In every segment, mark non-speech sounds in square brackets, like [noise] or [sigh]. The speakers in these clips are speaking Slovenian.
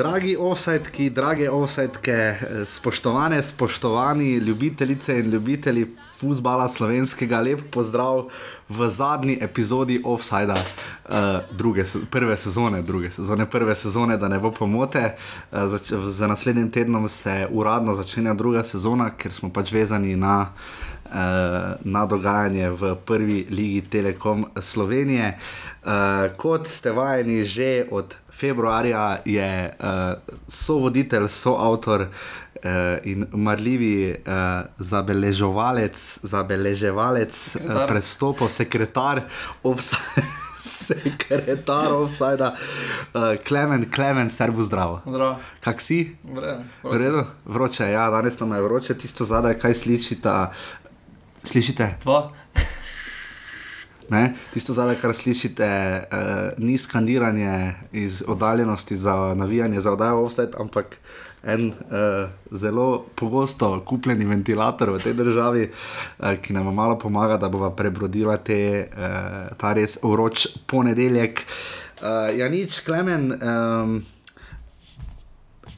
Dragi offsetki, drage offsetke, eh, spoštovane, spoštovani ljubitelice in ljubitelji futbola slovenskega, lep pozdrav v zadnji epizodi Offsida, uh, druge, prve sezone, druge sezone, prve sezone, da ne bo pomote. Uh, zač- za naslednjim tednom se uradno začenja druga sezona, ker smo pač vezani na. Uh, na dogajanje v prvi ligi Telekom Slovenije. Uh, kot ste vajeni že od februarja, je uh, sovoditelj, soavtor uh, in marljivi uh, zabeleževalec, zabeleževalec uh, Sekretar. prestopov, sekretar, offside, [laughs] sekretar offsajda, uh, Klemen, Klemen, servo zdravo. Zdravo. Kak si? Vre- V redu, vroče, ja, danes nam je vroče, tisto zadaj, kaj slišite. Slišite? Dva. Ne? Tisto zadaj, kar slišite, uh, ni skandiranje iz oddaljenosti za navijanje, za oddajo offset, ampak en uh, zelo pogosto kupljeni ventilator v tej državi, uh, ki nam malo pomaga, da bova prebrodila te, uh, ta res vroč ponedeljek. Uh, ja, nič, Klemen. Um,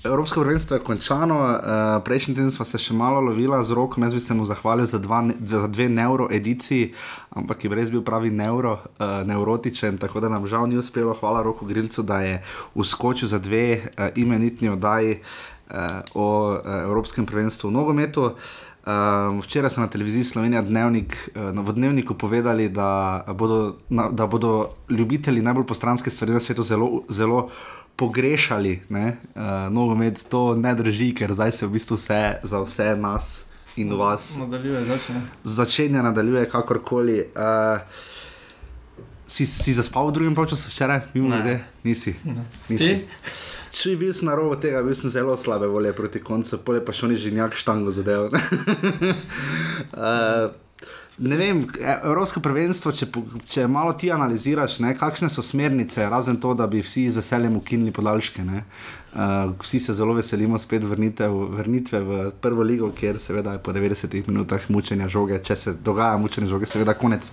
Evropsko prvenstvo je končano, uh, prejšnji teden smo se še malo lovila z roko, jaz bi se mu zahvalil za, dva, za dve neuro ediciji, ampak je res bil pravi neuro, uh, neurotičen, tako da nam žal ni uspelo. Hvala Roku Grilcu, da je uskočil za dve uh, imenitni oddaji uh, o uh, Evropskem prvenstvu v nogometu. Um, včeraj so na televiziji Slovenija dnevnik, uh, v dnevniku povedali, da bodo, na, da bodo ljubitelji najbolj postranske stvari na svetu zelo, zelo pogrešali ne, uh, nogomet. To ne drži, ker zdaj se v bistvu vse za vse nas in vas Nadaljuje, začne. začenja, nadaljuje kakorkoli. Uh, si, si zaspal v drugem času včeraj, mimo Ne. grede? Nisi. Nisi. Ti? Če bi bil na robu tega, bil sem zelo slabe volje proti koncu, pole pa še oni že njak štango zadev. ne. uh, [laughs] Ne vem, e- Evropsko prvenstvo, če, če malo ti analiziraš, ne, kakšne so smernice, razen to, da bi vsi z veseljem ukinili podaljške. ne. Uh, vsi se zelo veselimo spet vrnitev, vrnitve v prvo ligo, kjer seveda je po 90 minutah mučenja žoge, če se dogaja mučenje žoge, seveda konec.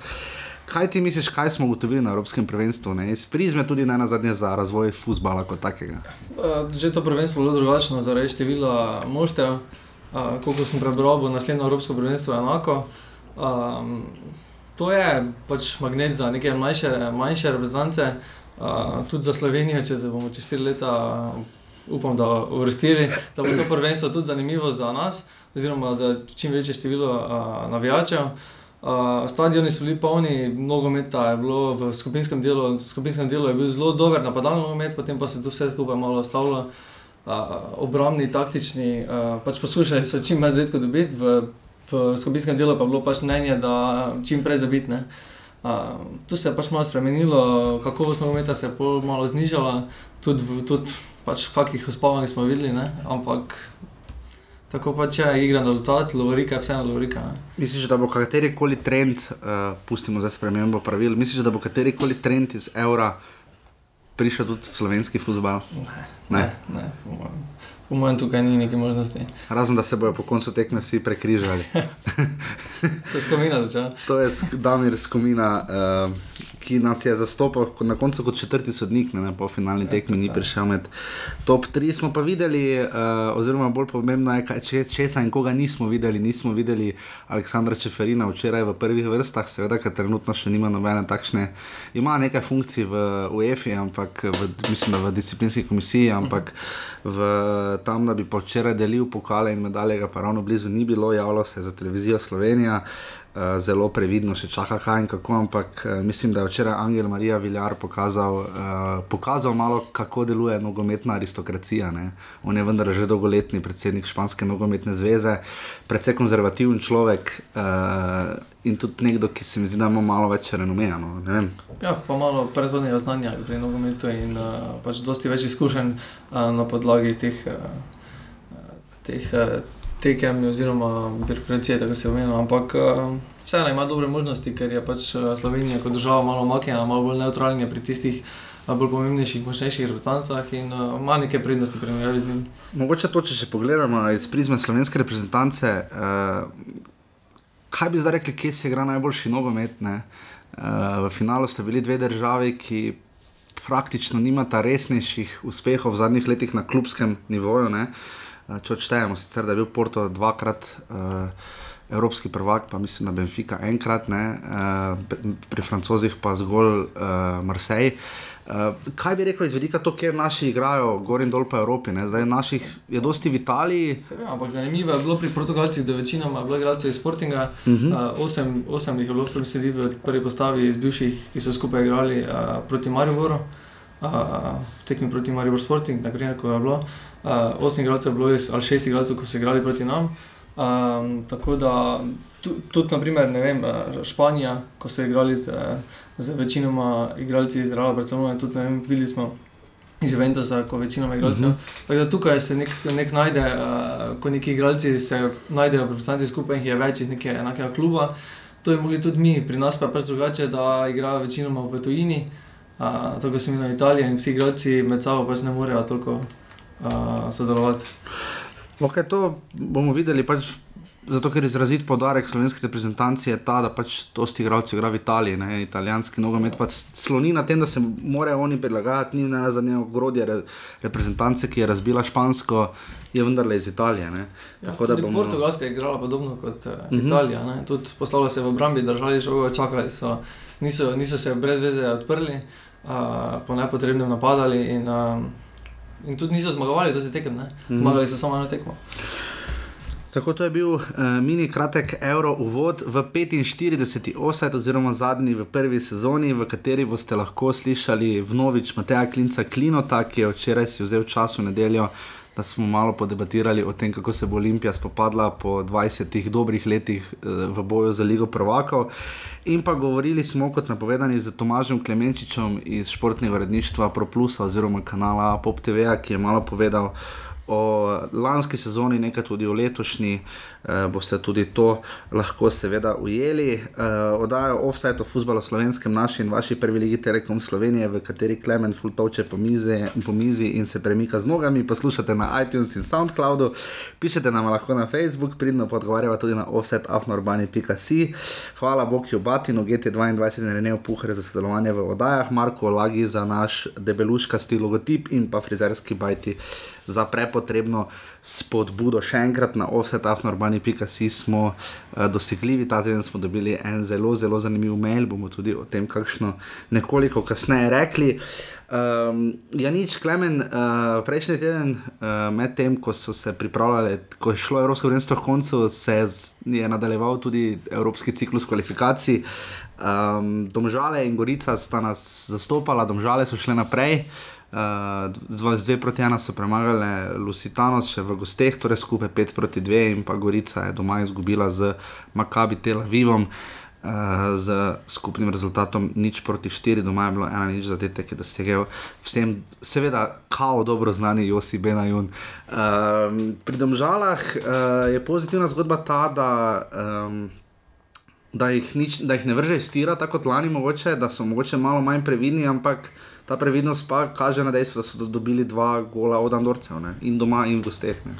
Kaj ti misliš, kaj smo ugotovili na Evropskem prvenstvu? Ne? Iz prizme tudi na zadnje za razvoj futbola kot takega. Uh, Že to prvenstvo je bilo drugačno zaradi števila moštev. Uh, koliko sem prebral, bo naslednjo Evropsko prvenstvo enako. Um, to je pač magnet za neke manjše, manjše reprezentance, uh, tudi za Slovenijo, če se bomo čez 4 leta, uh, upam, da uvrstili, da bo to prvenstvo tudi zanimivo za nas, oziroma za čim večje število uh, navijačev. Uh, stadioni so bili polni, nogometa je bilo v skupinskem delu, v skupinskem delu je bil zelo dober napadalni nogomet, potem pa se to vse skupaj malo ostavilo. Uh, obrambni, taktični, uh, pač poskušali so čim več zadetkov dobiti, v, v skupinskem delu pa je bilo pač mnenje, da čim prej zabitne. Uh, to se je pač malo spremenilo, kakovost nogometa se je pol malo znižala, tudi, v- tudi pač kakih uspavanjih smo videli, ne? ampak tako pač je igra na rezultat, lovorika je vseeno lovorika. ne. Misliš, da bo kateri koli trend, uh, pustimo za spremembo pravil, misliš, da bo kateri koli trend iz evra prišel tudi v slovenski futbol? Ne, ne, po mojem. Po mojem tukaj ni neke možnosti. Razen da se bodo po koncu tekme vsi prekrižali. [laughs] To je skomina začela. To je Damir Skomina, uh, ki nas je zastopal na koncu kot četrti sodnik, ne, na polfinalni tekmi ni prišel med top 3. Smo pa videli, uh, oziroma bolj pomembno je, kaj, če, česa in koga nismo videli. Nismo videli Aleksandra Čeferina včeraj v prvih vrstah, seveda, ker trenutno še nima nobene takšne, ima nekaj funkcij v UEFA, ampak v, mislim, da v disciplinski komisiji, ampak v, tam, da bi pa včeraj delil pokale in medalje, ga pa ravno blizu ni bilo, javilo se je za televizijo Slovenija. Uh, zelo previdno še čaka, kaj in kako, ampak uh, mislim, da je včeraj Angel Marija Viljar pokazal, uh, pokazal malo, kako deluje nogometna aristokracija. Ne? On je vendar že dolgoletni predsednik Španske nogometne zveze, predvsej konzervativen človek uh, in tudi nekdo, ki se mi zdi, da ima malo več renomeja. No? Ne vem. Ja, pa malo predhodnega znanja pri nogometu in uh, pač dosti več izkušenj uh, na podlagi teh, uh, teh uh, tekem oziroma birokracije, tako se omenja. Ampak uh, vseeno ima dobre možnosti, ker je pač uh, Slovenija kot država malo omaknjena, malo bolj neutralna pri tistih uh, bolj pomembnejših, močnejših reprezentancah in uh, ima neke prednosti pri primerjavi z njim. Mogoče to, če pogledamo iz prizme slovenske reprezentance, uh, kaj bi zdaj rekli, kje se igra najboljši nogomet? Uh, v finalu sta bili dve državi, ki praktično nimata resnejših uspehov v zadnjih letih na klubskem nivoju. Ne? Eh, Če odštejemo, sicer da je bil Porto dvakrat uh, evropski prvak, pa mislim na Benfica enkrat, ne? uh, pri francozih pa zgolj uh, Marseille. Uh, kaj bi rekel iz vidika to, kjer naši igrajo, gor in dol po Evropi? Ne? Zdaj naših je dosti v Italiji. Se, ja, ampak zanimivo je bilo pri Portugalcih, da večinoma je bilo igralcev iz Sportinga, uh -huh. uh, osem, osem jih je bilo predvsem v prvi postavi iz bivših, ki so skupaj igrali uh, proti Mariboru. Uh, tekmi proti Mariboru Sporting, na primer, ko je bilo. Uh, osem igralcev je bilo iz, ali šest igralcev, ko so igrali proti nam. Um, tako da tudi, naprimer, ne vem, Španija, ko so igrali z, z večinoma igralci iz Reala, Barcelona, tudi vem, videli smo. Juventusa, ko večinoma igralcev. Uh -huh. Tukaj se nek, nek najde, uh, ko neki igralci se najdejo v reprezentanci skupaj in je več iz nekega enakega kluba. To je mogli tudi mi, pri nas pa je pač drugače, da igrajo večinoma v tujini, uh, tako se mi na Italiji in vsi igralci med sabo pač ne morejo toliko uh, sodelovati. Okay, to bomo videli, pač, zato ker izrazit podarek slovenske reprezentance je ta, da pač dosti igralcev igra v Italiji. Ne? Italijanski nogomet pač sloni na tem, da se morajo oni prilagajati, ni ne za njega ogrodje re, reprezentance, ki je razbila špansko. Je vendarle iz Italije. Ja, Tako, bomo... Portugalska je igrala podobno kot uh, uh -huh. Italija. Ne? Tudi postavili se v obrambi, držali žogo, čakali so, niso, niso se brez veze odprli, uh, po nepotrebnem napadali. In, uh, In tudi niso zmagovali, da se tekem, ne? Mhm. zmagali so samo eno tekmo. Tako to je bil uh, mini kratek euro uvod v 45. offset, oziroma zadnji v prvi sezoni, v kateri boste lahko slišali vnovič Mateja Klinca Klinota, ki je včeraj si vzel čas v nedeljo, da smo malo podebatirali o tem, kako se bo Olimpija spopadla po 20 dobrih letih uh, v boju za Ligo Prvakov. In pa govorili smo, kot napovedani, z Tomažem Klemenčičem iz športnega uredništva ProPlusa oziroma kanala Pop TV, ki je malo povedal o lanski sezoni, nekaj tudi o letošnji, eh, boste tudi to lahko seveda ujeli. Eh, Odajo offset o futbalu slovenskem, naši in vaši prvi ligi Telekom Slovenije, v kateri Klemen Fultovče po po mizi in se premika z nogami, poslušate na iTunes in SoundCloudu, pišete nam lahko na Facebook, pridno pa odgovarjava tudi na offsetafnorbani.si. Hvala Bokju Batinu, GT22 in Renejo Puhre za sodelovanje v oddajah, Marko Lagi za naš debeluškasti logotip in pa frizerski bajti za prepotrebno spodbudo. Še enkrat na offsetafnorbani.si smo uh, dosegljivi, ta teden smo dobili en zelo, zelo zanimiv mail, bomo tudi o tem kakšno nekoliko kasneje rekli. Um, ja, nič, Klemen, uh, prejšnji teden, uh, med tem, ko so se pripravljali, ko je šlo Evropsko prvenstvo v koncu, se je nadaljeval tudi Evropski ciklus kvalifikacij. Um, domžale in Gorica sta nas zastopala, domžale so šle naprej. Uh, z dve proti ena so premagali Lusitanos, še v gosteh, torej skupaj pet proti dve, in pa Gorica je doma izgubila z Makabi Tel Avivom, uh, z skupnim rezultatom nič proti štiri, doma je bilo ena nič zadetek, ki je dosegel vsem, seveda, kao dobro znani Josi Benajun. Uh, pri domžalah uh, je pozitivna zgodba ta, da. Um, Da jih, nič, da jih ne vrže iz tira, tako kot lani, mogoče, da so mogoče malo manj previdni, ampak ta previdnost pa kaže na dejstvo, da so dobili dva gola od Andorcev, ne? in doma, in v gosteh. Ne?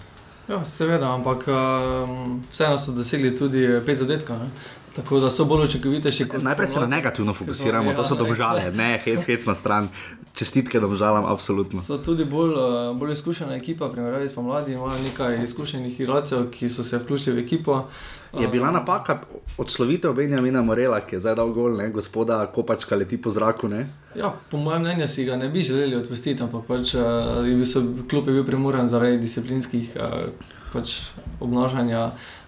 Ja, seveda, ampak um, vseeno so dosegli tudi pet zadetkov. Ne? Tako da so bolj učinkovitejši. Najprej se na negativno fokusiramo, to so domžale, ne hec, hec na stran. Čestitke domžalam, absolutno. So tudi bolj, uh, bolj izkušena ekipa, primerjavi s pomladi, imajo nekaj izkušenih igralcev, ki so se vključili v ekipo. Je bila napaka odslovitev Benjamina Morela, ki je zdaj dal gol, ne? gospoda Kopačka leti po zraku. Ne? Ja, po mojem mnenju si ga ne bi želeli odpustiti, ampak pač, uh, klub je bil primoran zaradi disciplinskih uh, pač, obnašanja uh,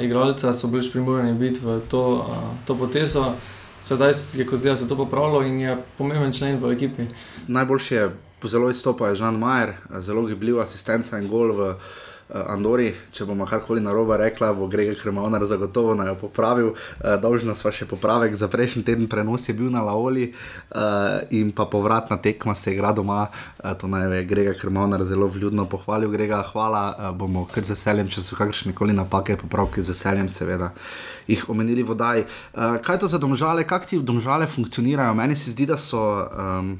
igralca, so bili primorani biti v to, uh, to potezo. Sedaj je kot zdaj se to popravilo in je pomemben člen v ekipi. Najboljši je, zelo izstopa je Žan Majer, zelo gibljiv asistenca in gol v. Andori, če bomo karkoli narobe rekla, bo Greg Krmovnar zagotovo naj jo popravil. Uh, Dolžna sva še popravek za prejšnji teden, prenos je bil na Laoli uh, in pa povratna tekma se igra doma. Uh, to naj ve Greg Krmovnar zelo vljudno pohvalil. Grega, hvala, uh, bomo kar z veseljem, če so kakršne koli napake, popravke z veseljem, seveda, jih omenili vodaj. Uh, kaj to za domžale, kak ti domžale funkcionirajo? Meni se zdi, da so. Um,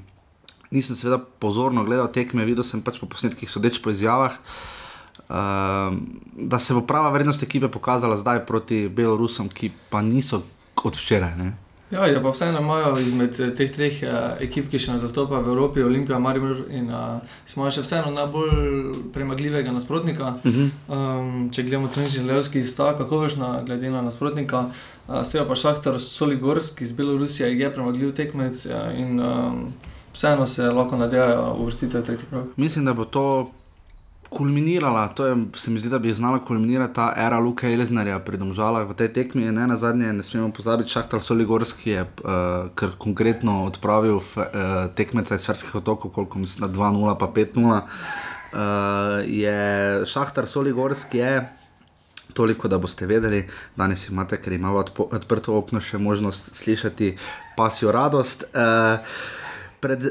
Nisem seveda pozorno gledal tekme, videl sem pač po posnetkih, sodeč po izjavah. Uh, da se bo prava vrednost ekipe pokazala zdaj proti Belorusom, ki pa niso od včeraj. Ne? Ja, ja, pa vseeno imajo izmed eh, teh treh uh, ekip, ki še nas zastopa v Evropi, Olimpija, Maribor in uh, smo še vseeno najbolj premagljivega nasprotnika. Uh -huh. Um, če gledamo Trnčni Levski, sta kakovešna glede na nasprotnika, uh, seveda pa Šahtar Soligorski iz Belorusije je premagljiv tekmec uh, in um, vseeno se lahko nadejajo uvrstiti v tretji krog. Mislim, da bo to kulminirala, to je, se mi zdi, da bi znala kulminirati ta era Luka Elznerja pri Domžalah v tej tekmi. Ne na zadnje, ne smemo pozabiti, Šahtar Soligorski je uh, kar konkretno odpravil uh, tekmeca iz Ferskih otokov, koliko mislim, da 2-0 pa 5-0. Uh, je Šahtar Soligorski je. Toliko, da boste vedeli, danes imate, ker imamo odprto okno, še možnost slišati pasijo radost. Uh, Pred, uh,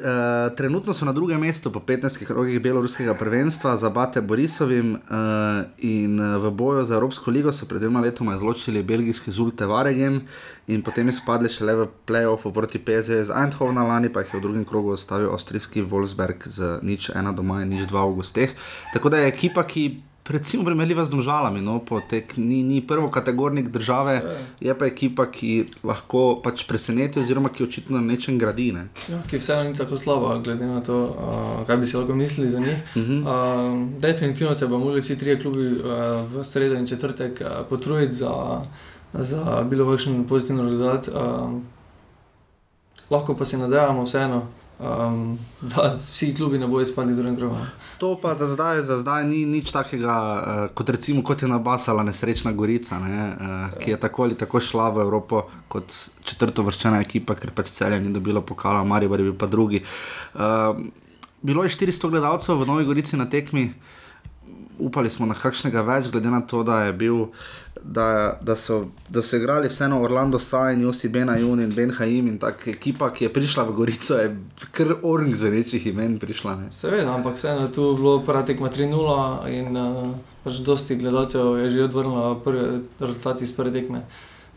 trenutno so na drugem mestu po 15 krogih beloruskega prvenstva za Bate Borisovim uh, in v boju za Evropsko ligo so pred dvema letoma izločili belgijski Zulte Varegem in potem izpadli še le v playoffu proti PZ z Eindhovna lani, pa jih je v drugem krogu ostavil avstrijski Wolfsberg z nič ena doma in nič dva v gosteh. Tako da je ekipa, ki Recimo, primerljiva z državami, no, potek, ni, ni prvo kategornik države, je pa ekipa, ki lahko pač preseneti, oziroma ki očitno na nečem gradi. Ne. Ja, ki vseeno ni tako slaba, glede na to, uh, kaj bi si lahko mislili za njih. Uh -huh. uh, definitivno se bomo morali vsi trije klubi uh, v sredo in četrtek uh, potruditi za, za bilo kakšen pozitiven rezultat. Uh, lahko pa si nadejamo vseeno um, da vsi klubi ne bodo izpadli drugega kroga. To pa za zdaj, za zdaj ni nič takega, uh, kot recimo kot je nabasala nesrečna Gorica, ne, uh, ki je tako ali tako šla v Evropo kot četrto vrščena ekipa, ker pač celje ni dobila pokala, Marijo je bil pa drugi. Uh, bilo je 400 gledalcev v Novi Gorici na tekmi. Upali smo na kakšnega več, glede na to, da je bil da, da, so, da so igrali vseeno Orlando Sajn, Josi Benajun in Ben Haim in tako ekipa, ki je prišla v Gorico, je kar orang za večjih imen prišla. Ne. Seveda, ampak vseeno tu je bilo prva tekma 3-0 in uh, pač dosti gledalcev je že odvrnilo prve rezultate iz prve tekme.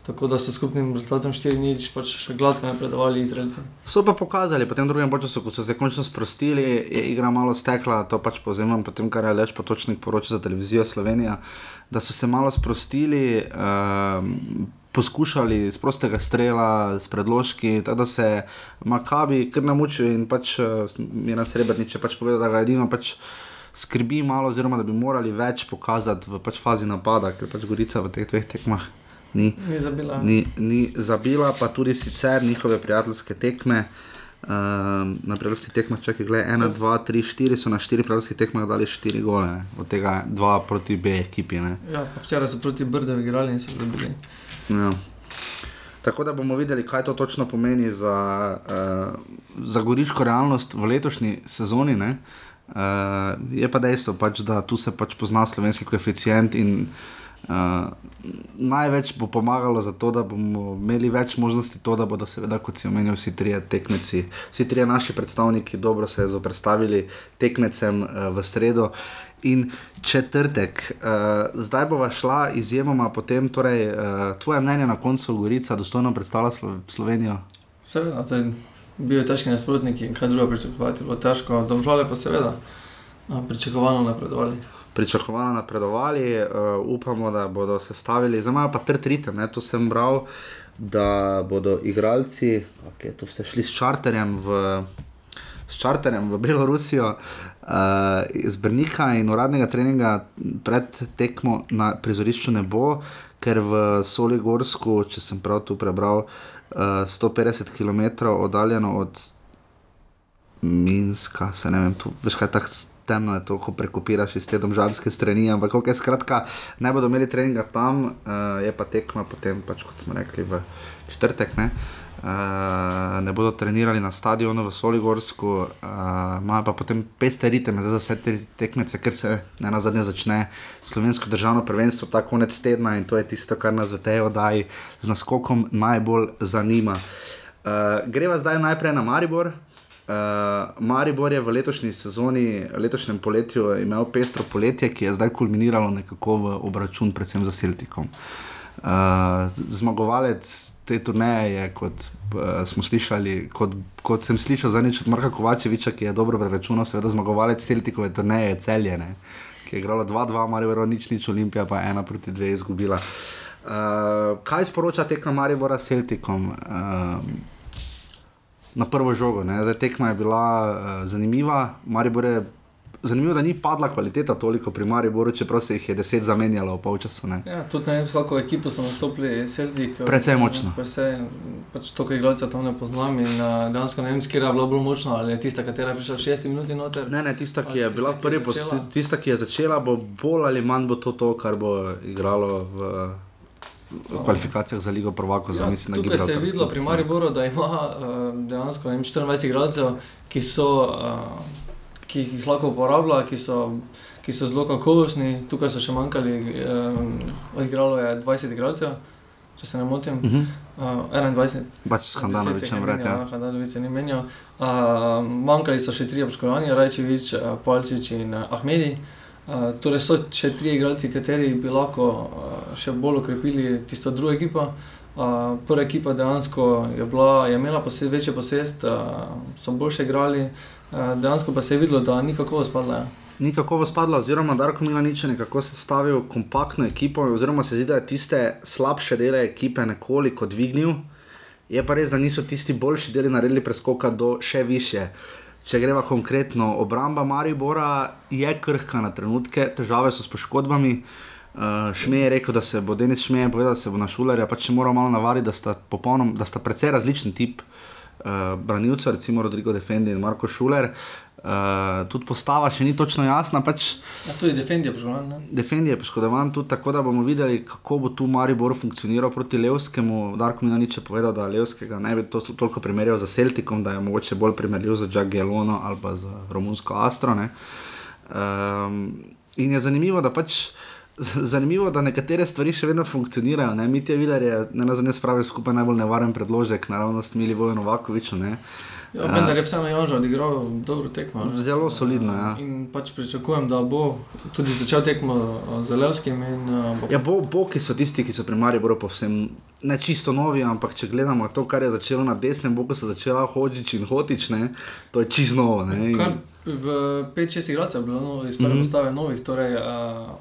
Tako da so skupnim rezultatom 4-0 pač gladko napredovali Izraelci. So pa pokazali, po tem drugem času, ko so se končno sprostili, je igra malo stekla, to pač povzemam, potem kar je leč potočnik poročil za televizijo Slovenija da so se malo sprostili, um, poskušali z prostega strela, s predložki, da se Makabi kar namučijo in pač je na srebrniče pač povedal, da ga edino pač. Skrbi malo, oziroma da bi morali več pokazati v pač fazi napada, ker pač Gorica v teh dveh tekmah ni, ni, zabila. ni, ni zabila, pa tudi sicer njihove prijateljske tekme. Um, na prelomskih tekmah, če gledaj, ena, dva, tri, štiri so na štiri prelomskih tekmah dali štiri gole, od tega dva proti B ekipi. Ne. Ja, včeraj so proti Brdu igrali in so dobili. Ja. Tako da bomo videli, kaj to točno pomeni za, uh, za goriško realnost v letošnji sezoni. Uh, je pa dejstvo, pač, da tu se pač pozna slovenski koeficient in Uh, največ bo pomagalo za to, da bomo imeli več možnosti, to, da bodo, seveda, kot si omenil, vsi trije tekmeci, vsi trije naši predstavniki, dobro se zoprstavili tekmecem uh, v sredo in četrtek. Uh, zdaj bova šla izjemoma potem, torej, uh, tvoje mnenje na koncu, Gorica, dostojno predstavlja Slo Slovenijo. Seveda, zdaj bil je težki nasprotnik in kaj druga pričakovati, bilo težko, domžale pa seveda, pričakovano napredovali pričakovano napredovali, uh, upamo, da bodo sestavili, zdaj imajo pa trd ritem. Tu sem bral, da bodo igralci, ki okay, so vse šli s čarterjem v. S čarterjem v Belorusijo, uh, iz Brnika in uradnega treninga pred tekmo na prizorišču ne bo, ker v Soligorsku, če sem prav tu prebral, uh, 150 km oddaljeno od Minska, se ne vem, tu veš kaj tako temno je to, ko prekopiraš iz te domžalske strani. Ampak, ok, skratka, ne bodo imeli treninga tam, uh, je pa tekma potem, pač, kot smo rekli, v četrtek. Ne? Uh, ne bodo trenirali na stadionu v Soligorsku, uh, imajo pa potem peste ritme za vse te tekmece, ker se ne na zadnje začne slovensko državno prvenstvo ta konec tedna in to je tisto, kar nas v tej oddaji z naskokom najbolj zanima. Uh, greva zdaj najprej na Maribor, Uh, Maribor je v letošnji sezoni, letošnjem poletju, imel pestro poletje, ki je zdaj kulminiralo nekako v obračun, predvsem za Celtikom. Uh, zmagovalec te turneje je, kot uh, smo slišali, kot, kot sem slišal za nič od Marka Kovačeviča, ki je dobro preračunal, seveda zmagovalec Celtikove turneje je celjene, ki je igralo 2-2, Maribor nič, nič, Olimpija pa ena proti dve izgubila. Uh, kaj sporoča tekma Maribora s Celtikom? Uh, na prvo žogo. Ne? Zdaj, tekma je bila uh, zanimiva, Maribor je. Zanimivo je, da ni padla kvaliteta toliko pri Mariboru, čeprav se jih je deset zamenjalo v polčasu. Ne? Ja, tudi ne vem, s kako ekipo so nastopili Celtic. Precej močno. Precej, pač to, kaj gledalcev tam ne poznam in uh, dejansko ne vem, s katera je bila bolj močna, ali je tista, katera je prišla v šesti minuti noter. Ne, ne, tista, ki je tista, bila prvi, tista, ki je začela, bo bolj ali manj bo to, to kar bo igralo v, v kvalifikacijah za Ligo Prvako. Ja, tukaj se je videlo pri Mariboru, da ima uh, dejansko ne vem, 24 igralcev, ki, so, uh, ki jih lahko uporablja, ki so, ki so zelo kakovostni. Tukaj so še manjkali, um, odigralo je 20 igralcev, če se ne motim. Uh -huh. Uh, 21. Pač s Handanovičem vred. Ja. Handanovič se ni menjal. Uh, manjkali so še tri obškodovani, Rajčevič, uh, Palčič in uh, Ahmedi. Uh, torej so še tri igralci, kateri bi lahko uh, še bolj okrepili tisto drugo ekipo. Uh, prva ekipa dejansko je, bila, je imela posed, večjo posest, uh, so boljše igrali, uh, dejansko pa se je videlo, da ni kako spadla. Ja. Ni kako spadla, oziroma Darko Milanič je nekako sestavil kompaktno ekipo, oziroma se zdi, da je tiste slabše dele ekipe nekoliko dvignil. Je pa res, da niso tisti boljši deli naredili preskoka do še više. Če greva konkretno, obramba Maribora je krhka na trenutke, težave so s poškodbami. Uh, Šmej je rekel, da se bo Denis Šmej povedal, da se bo na šulerja pač moral malo navaditi, da sta, popolnom, da sta precej različni tip uh, branilcev, recimo Rodrigo Defendi in Marko Šuler. Uh, tudi postava še ni točno jasna, pač Ja, tudi Defendi je poškodovan. ne? Defendi je poškodovan tudi tako, da bomo videli, kako bo tu Maribor funkcioniral proti Levskemu. Darko Minanič je povedal, da Levskega ne bi to toliko primerjal z Celtikom, da je mogoče bolj primerljiv z Jagelono ali pa z romunsko Astro. ne. Um, in je zanimivo, da pač. [laughs] Zanimivo je, da nekatere stvari še vedno funkcionirajo. Ne? Mitja Viler je ne na zadnje spravil skupaj najbolj nevaren predložek, naravno s Milivojem Novakovičem. Ja, vendar je vseeno Janžo odigral dobro tekmo. ne. Zelo solidno, ja. In pač pričakujem, da bo tudi začel tekmo z Levskim. In, uh, bo Ja, bo, boki so tisti, ki so pri Mariboru povsem ne čisto novi, ampak če gledamo to, kar je začelo na desnem boku, so začela Hočič in Hotič, ne, to je čisto novo. Ne, in, Kar v 5-6 igralcev je bilo novo, iz prve mm -hmm. postave novih, torej uh,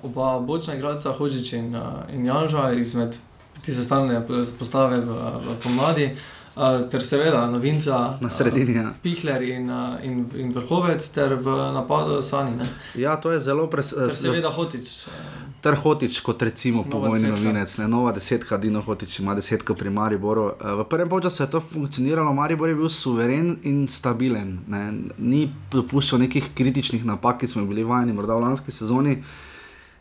oba bočna igralca, Hožič in, uh, in Janža, izmed tiste stalne postave v, v pomladi, uh, ter seveda novinca na sredini. Ja. Uh, Pihler in, uh, in, in Vrhovec, ter v napadu Sani. Ne? ja, to je zelo pres, Ter s- seveda Hotič. Uh, ter Hotič, kot recimo povojni novinec, ne, nova desetka, Dino Hotič ima desetko pri Mariboru. Eh, V prvem času je to funkcioniralo, Maribor je bil suveren in stabilen, ne, ni dopuščal nekih kritičnih napak, ki smo bili vajeni morda v lanski sezoni.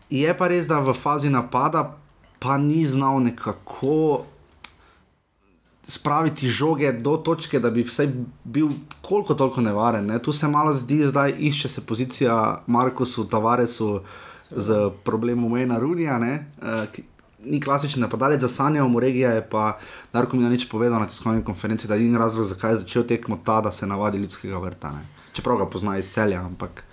Je pa res, da v fazi napada pa ni znal nekako spraviti žoge do točke, da bi vsaj bil koliko toliko nevaren. Ne? Tu se malo zdi, zdaj išče se pozicija Markusu, Tavaresu z problemom Mejna Runija. ne, eh, Ni klasičen napadalec za Sanjo, Moregija je pa Darko Milanič povedal na tiskovni konferenci, da ni razlog, zakaj je začel tekmo ta, da se navadi ljudskega vrta. Ne. Čeprav ga pozna iz celja, ampak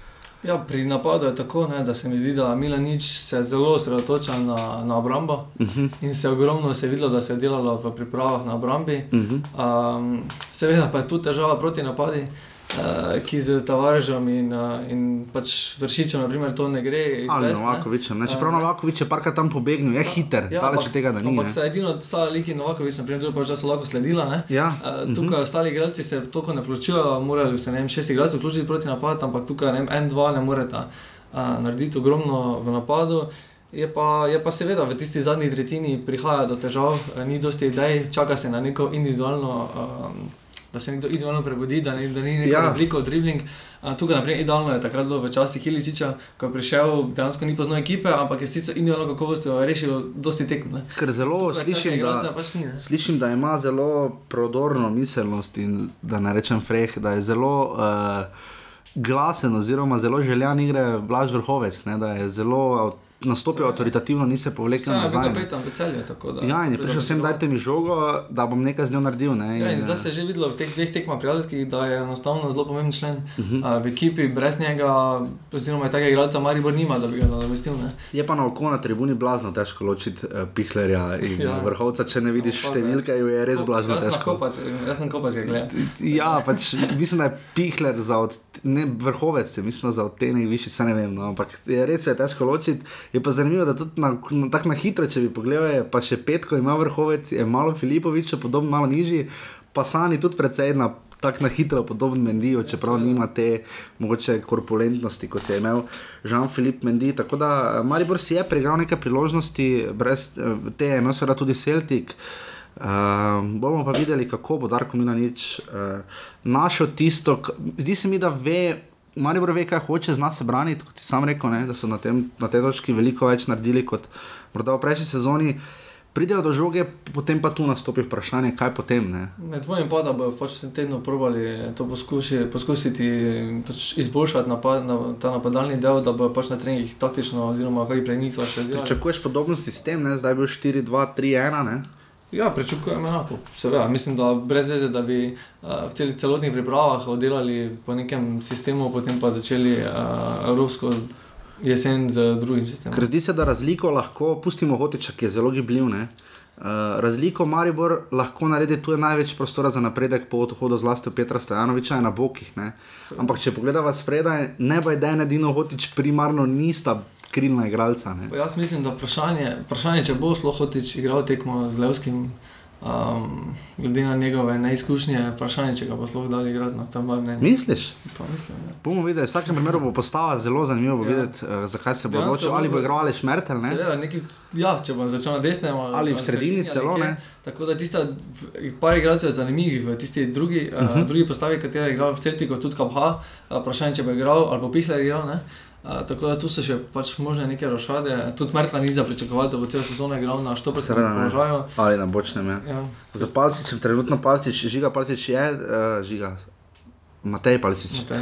Ja, pri napadu je tako, ne, da se mi zdi, da Milanič se zelo osredotoča na, na obrambo uh -huh, in se je ogromno se je videlo, da se je delalo v pripravah na obrambi. uh -huh. Um, seveda pa je tu težava proti napadi, uh, ki z Tavarežem in, uh, in pač vršičem, naprimer, to ne gre. ali izvesti, ne. Novakovičem. ne. Čeprav Eh, Novakovič je parkrat tam pobegnil, je hiter, ja, daleč od tega, da ni. Ampak edino Sala Lik in Novakovič, naprimer, drugo pa so lahko sledila. Ne? Ja, Uh, tukaj uh -huh. ostali igralci se toliko ne vključujejo, morali se ne vem, šest igralcev vključiti proti napadu, ampak tukaj ne vem, en, dva ne moreta uh, narediti ogromno v napadu. Je pa, je pa seveda v tisti zadnji tretjini prihaja do težav, eh, ni dosti idej, čaka se na neko individualno. Um, Da se nekdo idealno prebudi, da ni, da ni neka Ja. razlika od dribling. Uh, tukaj, naprimer, idealno je takrat bilo v časih Iličiča, ko je prišel, dejansko ni poznal ekipe, ampak je sicer individualno kakovostjo rešil dosti tekm. ne. ker zelo Tukaj slišim, da, Pač ni, ne. slišim, da ima zelo prodorno miselnost in da ne rečem freh, da je zelo uh, glasen oziroma zelo željan igre Blaž Vrhovec, ne, da je zelo nastopil avtoritativno, ni se povlekel bil nazaj. ne. kapetan v celju, tako da. Ja, in je prišel sem, dajte mi žogo, da bom nekaj z njo naredil. Ne, Ja, in in, zdaj eh, se je že videlo v teh dveh tekmah prijateljskih, da je enostavno zelo pomemben člen uh -huh. uh, v ekipi, brez njega, oziroma takega igralca Maribor nima, da bi ga nadomestil. Je pa na oko na tribuni blazno težko ločiti uh, Pihlerja in [laughs] ja. Vrhovca, če ne Samo vidiš številke, je res blazno težko. kopač, jaz sem kopač ga gledal. Ja, pač, mislim, da je Pihler za od, ne, vrhovec, mislim, za odtenek višji, se ne vem, no, ampak je res je težko ločiti. Je pa zanimivo, da tudi na, na, tako na hitro, če bi pogledali, pa še petko ima vrhovec, je malo Filipovič, podobno malo nižji, pa Sani tudi precej na. Tako na hitro, podoben Mendiju, čeprav nima te mogoče korpulentnosti, kot je imel Jean-Philippe Mendi. Tako da eh, Maribor si je pregledal nekaj priložnosti, brez eh, te je imel seveda tudi Celtic. Uh, bomo pa videli, kako bo Darko Milanič uh, našel tisto. Zdi se mi, da ve, Maribor ve, kaj hoče, zna se braniti, kot si sam rekel, ne, da so na, tem, na tej točki veliko več naredili kot morda v prejšnji sezoni. Pridejo do žoge, potem pa tu nastopi vprašanje, kaj potem. Ne. Ne dvomim pa, da bodo pač v tem tednu probali to poskuši, poskusiti pač izboljšati napad, na, ta napadalni del, da bodo pač na treningih taktično oziroma kaj prenikla še delali. Pričakuješ podoben sistem, ne? zdaj je bil 4-2-3-1. Ja, pričakujem enako. Seveda, mislim, da brez veze, da bi uh, v celi celotnih pripravah oddelali po nekem sistemu, potem pa začeli uh, evropsko jesen z drugim sistemom. Ker zdi se, da razliko lahko, pustimo Hotiča, ki je zelo gibljiv. ne. Uh, razliko Maribor lahko naredi, tu je največ prostora za napredek po odhodu zlasti od Petra Stojanoviča in na bokih. Ampak če pogledava spredaj, ne bo eden edino Hotič primarno nista krilna igralca. Ne. Jaz mislim, da vprašanje, vprašanje če bo sploh hotič igral tekmo z Levskim, um, glede na njegove neizkušnje, vprašanje, če ga bo sploh dali igrati na tam mnenju. Misliš? Pa mislim, ja. Bomo videli, v vsakem primeru bo postava zelo zanimivo bo Ja. videti, uh, zakaj se bo odločil, ali bo bo- igral ali šmertel. ne. Seveda, neki, ja, če bom začel na desnem Ali v sredini celo, nekje. ne. Tako da tista, par igralcev je zanimivih v tisti drugi, uh Mhm. -huh. uh, drugi postavi, katera je igral v Celtiku, tudi Kabha, uh, vprašanje, če bo igral ali bo Pihler igral. Ne? Uh, tako da tu so še pač možne neke rošade, tudi Mertla ni za pričakovati, da bo celo sezono igral na 100% Seveda ne. položaju. Ali na bočnem. Ja. Ja. Za Palčičem, trenutno Palčič, žiga Palčič je, uh, žiga. Matej Palčič. Ja.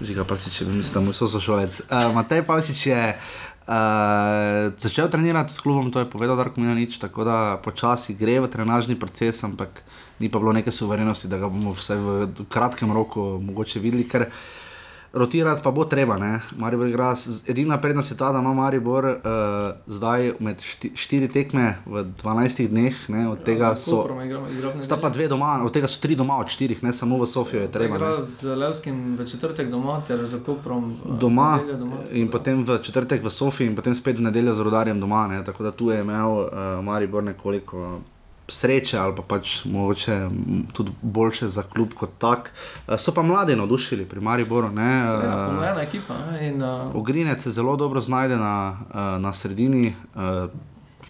Žiga Palčič, mislim, da moj sošolec. Uh, Matej Palčič je uh, začel trenirati s klubom, to je povedal Darko Milanič, tako da počasi gre v trenažni proces, ampak ni pa bilo neke suverenosti, da ga bomo vsaj v kratkem roku mogoče videli. Ker Rotirati pa bo treba, ne. Maribor igra, z- edina prednost je ta, da ima Maribor uh, zdaj med šti, štiri tekme v 12 dneh, ne, od tega Ja, z so. Igral- igral v Sta pa dve doma, od tega so tri doma od štirih, ne samo v Sofijo je Zdaj treba. igra. Z Levskim v četrtek doma, ter za Koprom eh, Doma doma. in potem v četrtek v Sofiji in potem spet v nedeljo z rodarjem doma. Ne. Tako da tu je imel uh, Maribor nekoliko sreče ali pa pač mogoče tudi boljše za klub kot tak. Uh, so pa mladi navdušili pri Mariboru. Ne. Seveda, Uh, pomembna ekipa. ne, In, uh, Ogrinec se zelo dobro znajde na, na sredini.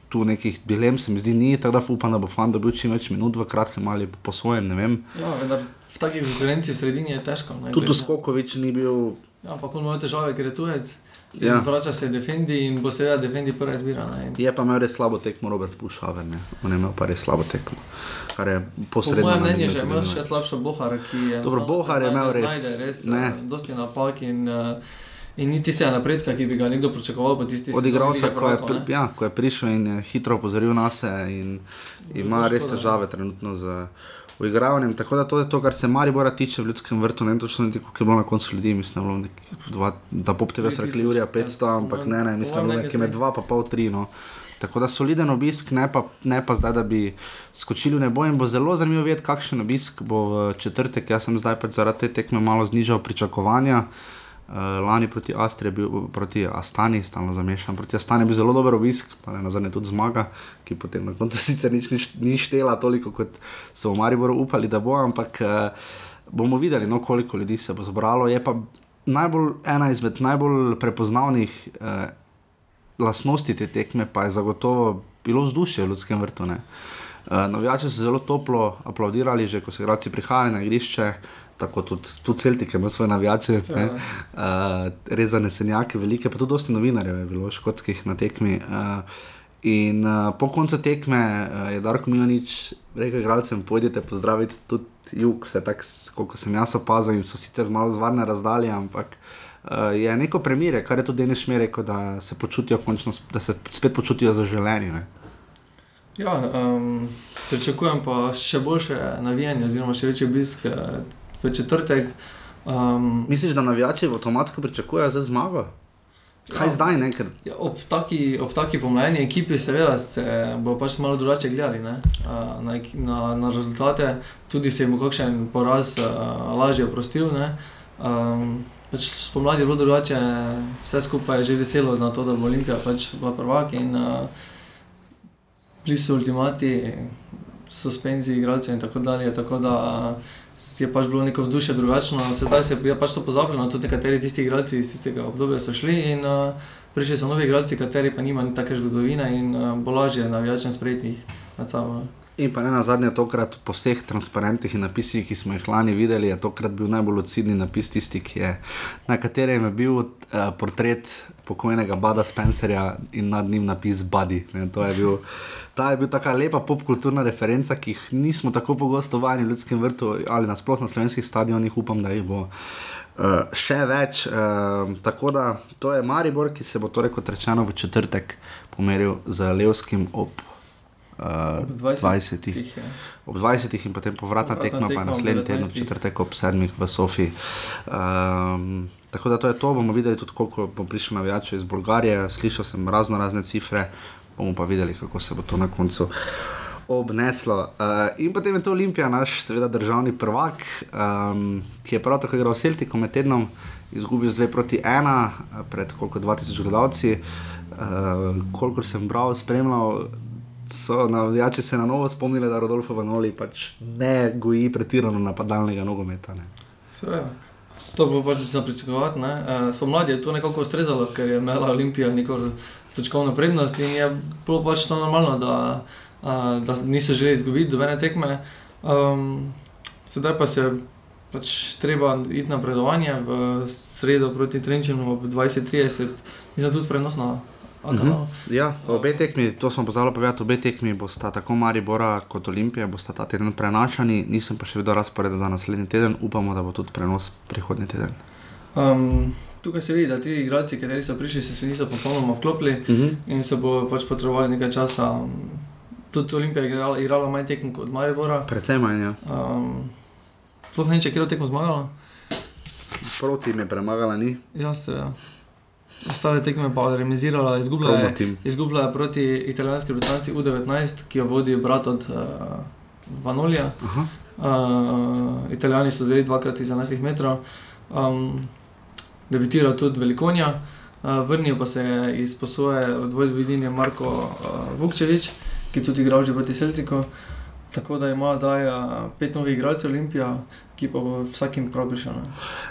Tu nekih dilem se mi zdi ni, tako da upam, da bo fan dobil čim več minut v kratkem ali posvojen, ne vem. Ja, vendar v taki konkurenci v sredini je težko. Tudi Skokovič ni bil Ja, ampak on ima težave, ker je tujec. Ja. Vrača se Defendi in bo seveda Defendi prva izbira. ne, in Je pa imel res slabo tekmo, Robert Pušaver, ne. On je imel pa res slabo tekmo, kar je Po posredno. mojem namignil mnenju že imel še slabšo Bohar, ki je. Dobro, Bohar se je imel res, znajde res ne. ne. Dosti napak in, uh, in ni tistega napredka, ki bi ga nekdo pričakoval po tisti Od igralca, Lige ko, je pri- ja, ko je prišel in je hitro opozoril na se, in ima to res težave trenutno z uigravanjem. Tako da to je to, kar se Maribora tiče v ljudskem vrtu. Ne vem točno, koliko je bilo na koncu ljudi, mislim, bilo nekih dva, da pop TV so rekli 3000, Jurija ja. 500, ampak ne, ne, mislim, da je nekje med nekaj dva pa pol tri. No. Tako da soliden obisk, ne pa, ne pa zdaj, da bi skočili v nebo. In bo zelo zanimivo videti, kakšen obisk bo v četrtek. Jaz sem zdaj pač zaradi te tekme malo znižal pričakovanja. Uh, lani proti Astri bil, proti Astani, stalno zamešan. Proti Astani je bil zelo dober obisk, pa ne nazadnje tudi zmaga, ki potem na koncu [laughs] sicer nič ni, ni štela toliko, kot so v Mariboru upali, da bo, ampak uh, bomo videli, no, koliko ljudi se bo zbralo. Je pa najbolj, ena izmed najbolj prepoznavnih uh, lastnosti te tekme, pa je zagotovo bilo vzdušje v ljudskem vrtu. Ne. Uh, navijači so zelo toplo aplaudirali, že ko so igralci prihajali na igrišče, tako tudi, tudi Celtic imel svoje navijače, ne, Seveda. uh, res zanesenjake, velike, pa tudi dosti novinarjev je bilo škotskih na tekmi. Uh, in uh, po koncu tekme uh, je Darko Milanič rekel igralcem, pojdite pozdraviti tudi jug, vse tako, koliko sem jaz opazil in so sicer malo zvarne razdalje, ampak uh, je neko premirje, kar je tudi Denis Šmer rekel, da se počutijo končno, da se spet počutijo zaželeni. Ne. Ja, um, pričakujem pa še boljše navijanje, oziroma še večji obisk eh, v četrtek. Um, Misliš, da navijači avtomatsko pričakujejo za zmago? Kaj Ja. zdaj, ne? Ker Ja, ob taki, ob taki pomlajeni ekipi, seveda, se bo pač malo drugače gledali ne? Na, na, na rezultate, tudi se jim bo kakšen poraz a, lažje oprostil. Ne? Um, pač spomladi je bilo drugače, vse skupaj je že veselo na to, da bo Olimpija pač bila prvak in uh, bili so ultimati, suspenziji igralcev in tako dalje. Tako da uh, je pač bilo neko vzdušje drugačno, sedaj se je pač to pozabljeno, tudi nekateri tisti igralci iz tistega obdobja so šli in uh, prišli so novi igralci, kateri pa nimajo take zgodovine in uh, bo lažje navijačem sprejeti med sabo. In pa ne na zadnje, tokrat po vseh transparentih in napisih, ki smo jih lani videli, je tokrat bil najbolj lucidni napis tisti, je, na katerem je bil uh, portret pokojnega Bada Spencerja in nad njim napis Buddy. Ne, to je bil. Ta je bil tako lepa popkulturna referenca, ki jih nismo tako pogosto vajeni v ljudskem vrtu ali nasplošno na slovenskih stadionih, upam, da jih bo uh, še več. Uh, tako da to je Maribor, ki se bo torej, kot rečeno, v četrtek pomeril z Levskim ob uh, 20. 20 Tih, ob 20 in potem povratna Povratna tekma, pa tekma ob naslednji teden, 19. četrtek ob 7 v Sofiji. Um, tako da to je to, bomo videli tudi, koliko bo prišlo navijačev iz Bolgarije. Slišal sem razno razne cifre, bomo pa videli, kako se bo to na koncu. Obneslo. Uh, in potem je to Olimpija, naš, seveda, državni prvak, um, ki je prav tako igral s Celtikom med tednom, izgubil z 2 proti 1, pred koliko 2000 gledalci. Uh, kolikor sem bral, spremljal, so navijači se na novo spomnili, da Rodolfo Vanoli pač ne goji pretirano napadalnega nogometa. Ne. Seveda. To bo pač za pričakovati. Eh, Spomladi je to nekako ustrezalo, ker je imela Olimpija neko točkovno prednost in je bilo pač to normalno, da, eh, da niso želeli izgubiti dobene tekme. Um, sedaj pa se pač treba iti na predovanje v sredo proti Trenčinu ob 20:30, mislim tudi prenosno. Mhm. Ja, obe tekmi, to smo pozvali povedati, obe tekmi bosta tako Maribora kot Olimpija, bosta ta teden prenašani, nisem pa še videl razporeda za naslednji teden, upamo, da bo tudi prenos prihodnji teden. Um, tukaj se vidi, da ti igralci, ki so prišli, se, se niso popolnoma vklopili. Uh -huh. in se bo pač potrebovali nekaj časa. Tudi Olimpija je igrala, igrala manj tekem kot Maribora. Predvsem manj, ja. Um, sploh ne vem, če je kdo tekmo zmagala. proti jim je premagala, ni. Jaz se ostale tekme pa remisirala, izgubila je, izgubila je proti italijanski reprezentanci U19, ki jo vodi brat od uh, Vanolija. Aha. Uh, Italijani so zdaj dvakrat iz 11 metrov. Um, debitiral tudi Velikonja, uh, vrnil pa se je iz posoje od Vojvodine Marko uh, Vukčevič, ki tudi igra že proti Celtiku. Tako da ima zdaj uh, pet novih igralcev Olimpija, ki pa bo vsakim prav prišel.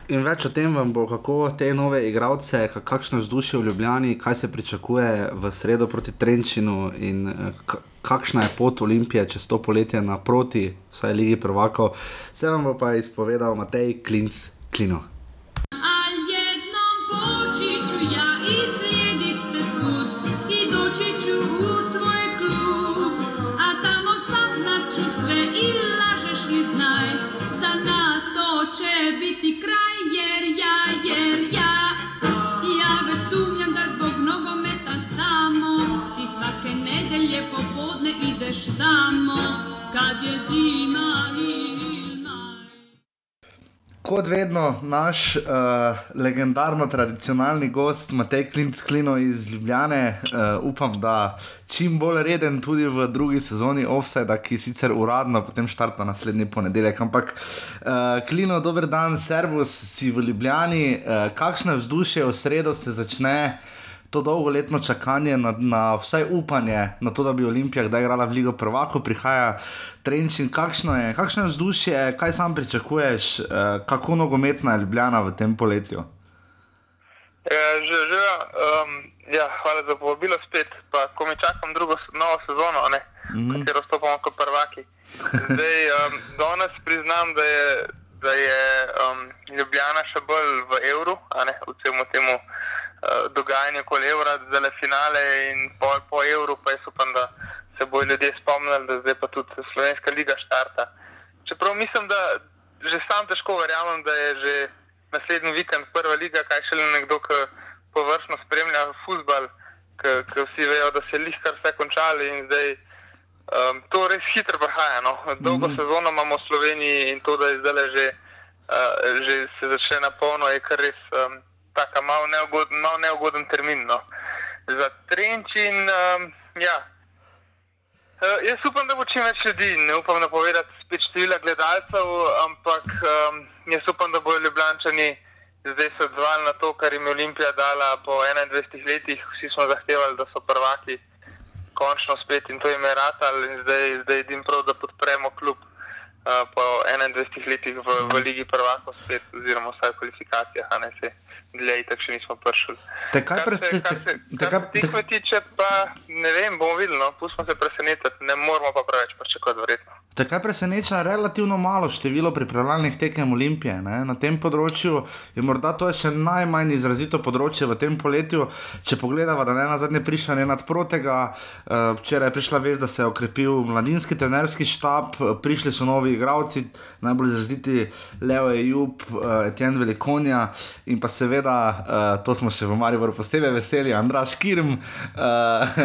In več o tem vam bo, kako te nove igralce, ka- kakšno je vzdušje v Ljubljani, kaj se pričakuje v sredo proti Trenčinu in eh, ka- kakšna je pot Olimpije čez to poletje naproti, vsaj Ligi prvakov. Vse vam bo pa izpovedal Matej Klinc Klino. Kot vedno, naš uh, legendarno tradicionalni gost, Matej Klinc Klino iz Ljubljane, uh, upam, da čim bolj reden tudi v drugi sezoni Offside, ki sicer uradno potem štarta naslednji ponedeljek. Ampak, uh, Klino, dober dan, servus, si v Ljubljani, uh, kakšno je vzdušje v sredo se začne? To dolgoletno čakanje na, na vsaj upanje, na to, da bi Olimpija kdaj igrala v Ligo Prvako, prihaja Trenčin. Kakšno je, kakšno je vzdušje, kaj sam pričakuješ, eh, kako nogometna je Ljubljana v tem poletju? Ja, že, že, um, ja, hvala za povabilo spet. Pa, ko mi čakam drugo novo sezono, ne, mm. katero stopamo kot prvaki. Zdaj, um, danes priznam, da je, da je um, Ljubljana še bolj v evru, v celem temu uh, dogajanju okoli evra, zdaj le finale in po, po evru, pa jaz upam, da se bodo ljudje spomnili, da zdaj pa tudi Slovenska liga štarta. Čeprav mislim, da že sam težko verjamem, da je že naslednji vikend prva liga, kaj šele nekdo, ki površno spremlja futbal, ki vsi vejo, da se je lihkar vse končali in zdaj um, to res hitro prihaja. No. Dolgo mm -hmm. sezono imamo v Sloveniji in to, da je zdaj že, uh, že se začne na polno, je kar res um, taka malo neugoden, malo neugoden termin. No. Za Trenčin, um, ja, Uh, jaz upam, da bo čim več ljudi. Ne upam napovedati spet števila gledalcev, ampak um, jaz upam, da bodo Ljubljančani zdaj se odzvali na to, kar jim je Olimpija dala po 21 letih. Vsi smo zahtevali, da so prvaki končno spet in to jim je ratal in zdaj, zdaj jim prav, da podpremo klub uh, po 21 letih v, v Ligi prvakov spet, oziroma vsaj kvalifikacijah, a ne se. Dlje, tako še nismo prišli. Te kaj Kar se- preste- kar se- te- kar se tekme tiče, pa ne vem, bomo videli, no, pustimo se presenetiti, ne moramo pa preveč pričakovati, verjetno. Takaj preseneča relativno malo število pripravljalnih tekem Olimpije. Ne? Na tem področju je morda to še najmanj izrazito področje v tem poletju. Če pogledamo, da ne na zadnje prišla ne nadprotega, uh, včeraj je prišla vest, da se je okrepil mladinski trenerski štab, eh, prišli so novi igravci, najbolj izraziti Leo Ejub, uh, Etienne Velikonja in pa seveda, uh, to smo še v Mariboru posebej veseli, Andraš Kirm. Uh,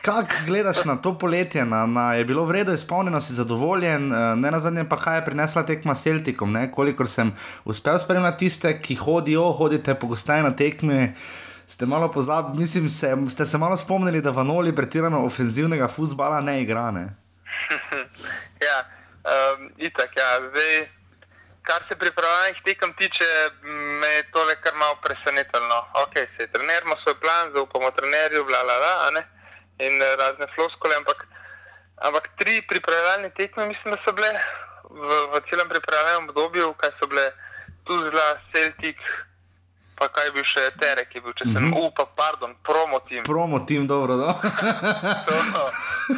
Kako gledaš na to poletje? Na, na, je bilo vredno izpolnjeno, si zadovoljen, eh, ne na zadnje pa kaj je prinesla tekma s Celtikom. Ne? Kolikor sem uspel spremljati tiste, ki hodijo, hodite pogosteje na tekme. Ste malo pozabili, mislim, se, ste se malo spomnili, da Vanoli pretirano ofenzivnega futbola ne igra. Ne? [laughs] Ja, um, itak, ja, zdaj, kar se pripravljalnih tekem tiče, me je tole kar malo presenetilo. no. Ok, se trener ima svoj plan, zaupamo trenerju, bla, bla, bla, in eh, razne floskole, ampak, ampak tri pripravljalne tekme mislim, da so bile v, v celem pripravljalnem obdobju, kaj so bile Tuzla, Celtic, pa kaj je bil še Terek, je bil, če sem, mm -hmm. upa, pardon, promo tim. Promo tim, dobro. No? [laughs] To,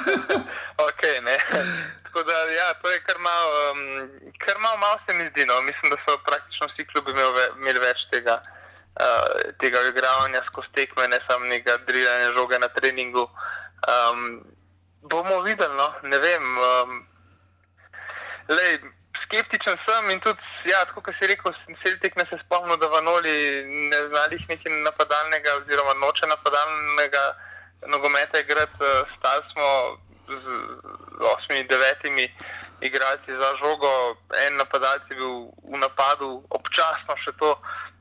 [laughs] ok, ne. Tako da, ja, to je kar malo, um, kar malo, malo se mi zdi. No. Mislim, da so praktično vsi klubi imeli, ve, imeli več tega, uh, tega igravanja skozi tekme, ne samo nekega drilanja žoge na treningu. Um, bomo videli, no, ne vem. Um, lej, skeptičen sem in tudi, ja, tako kot si rekel, Celtic ne se spomnim, da Vanoli ne znali nekaj napadalnega oziroma noče napadalnega nogometa igrati. eh, Stali smo z osmimi, devetimi igralci za žogo, en napadalec je bil v napadu, občasno še to.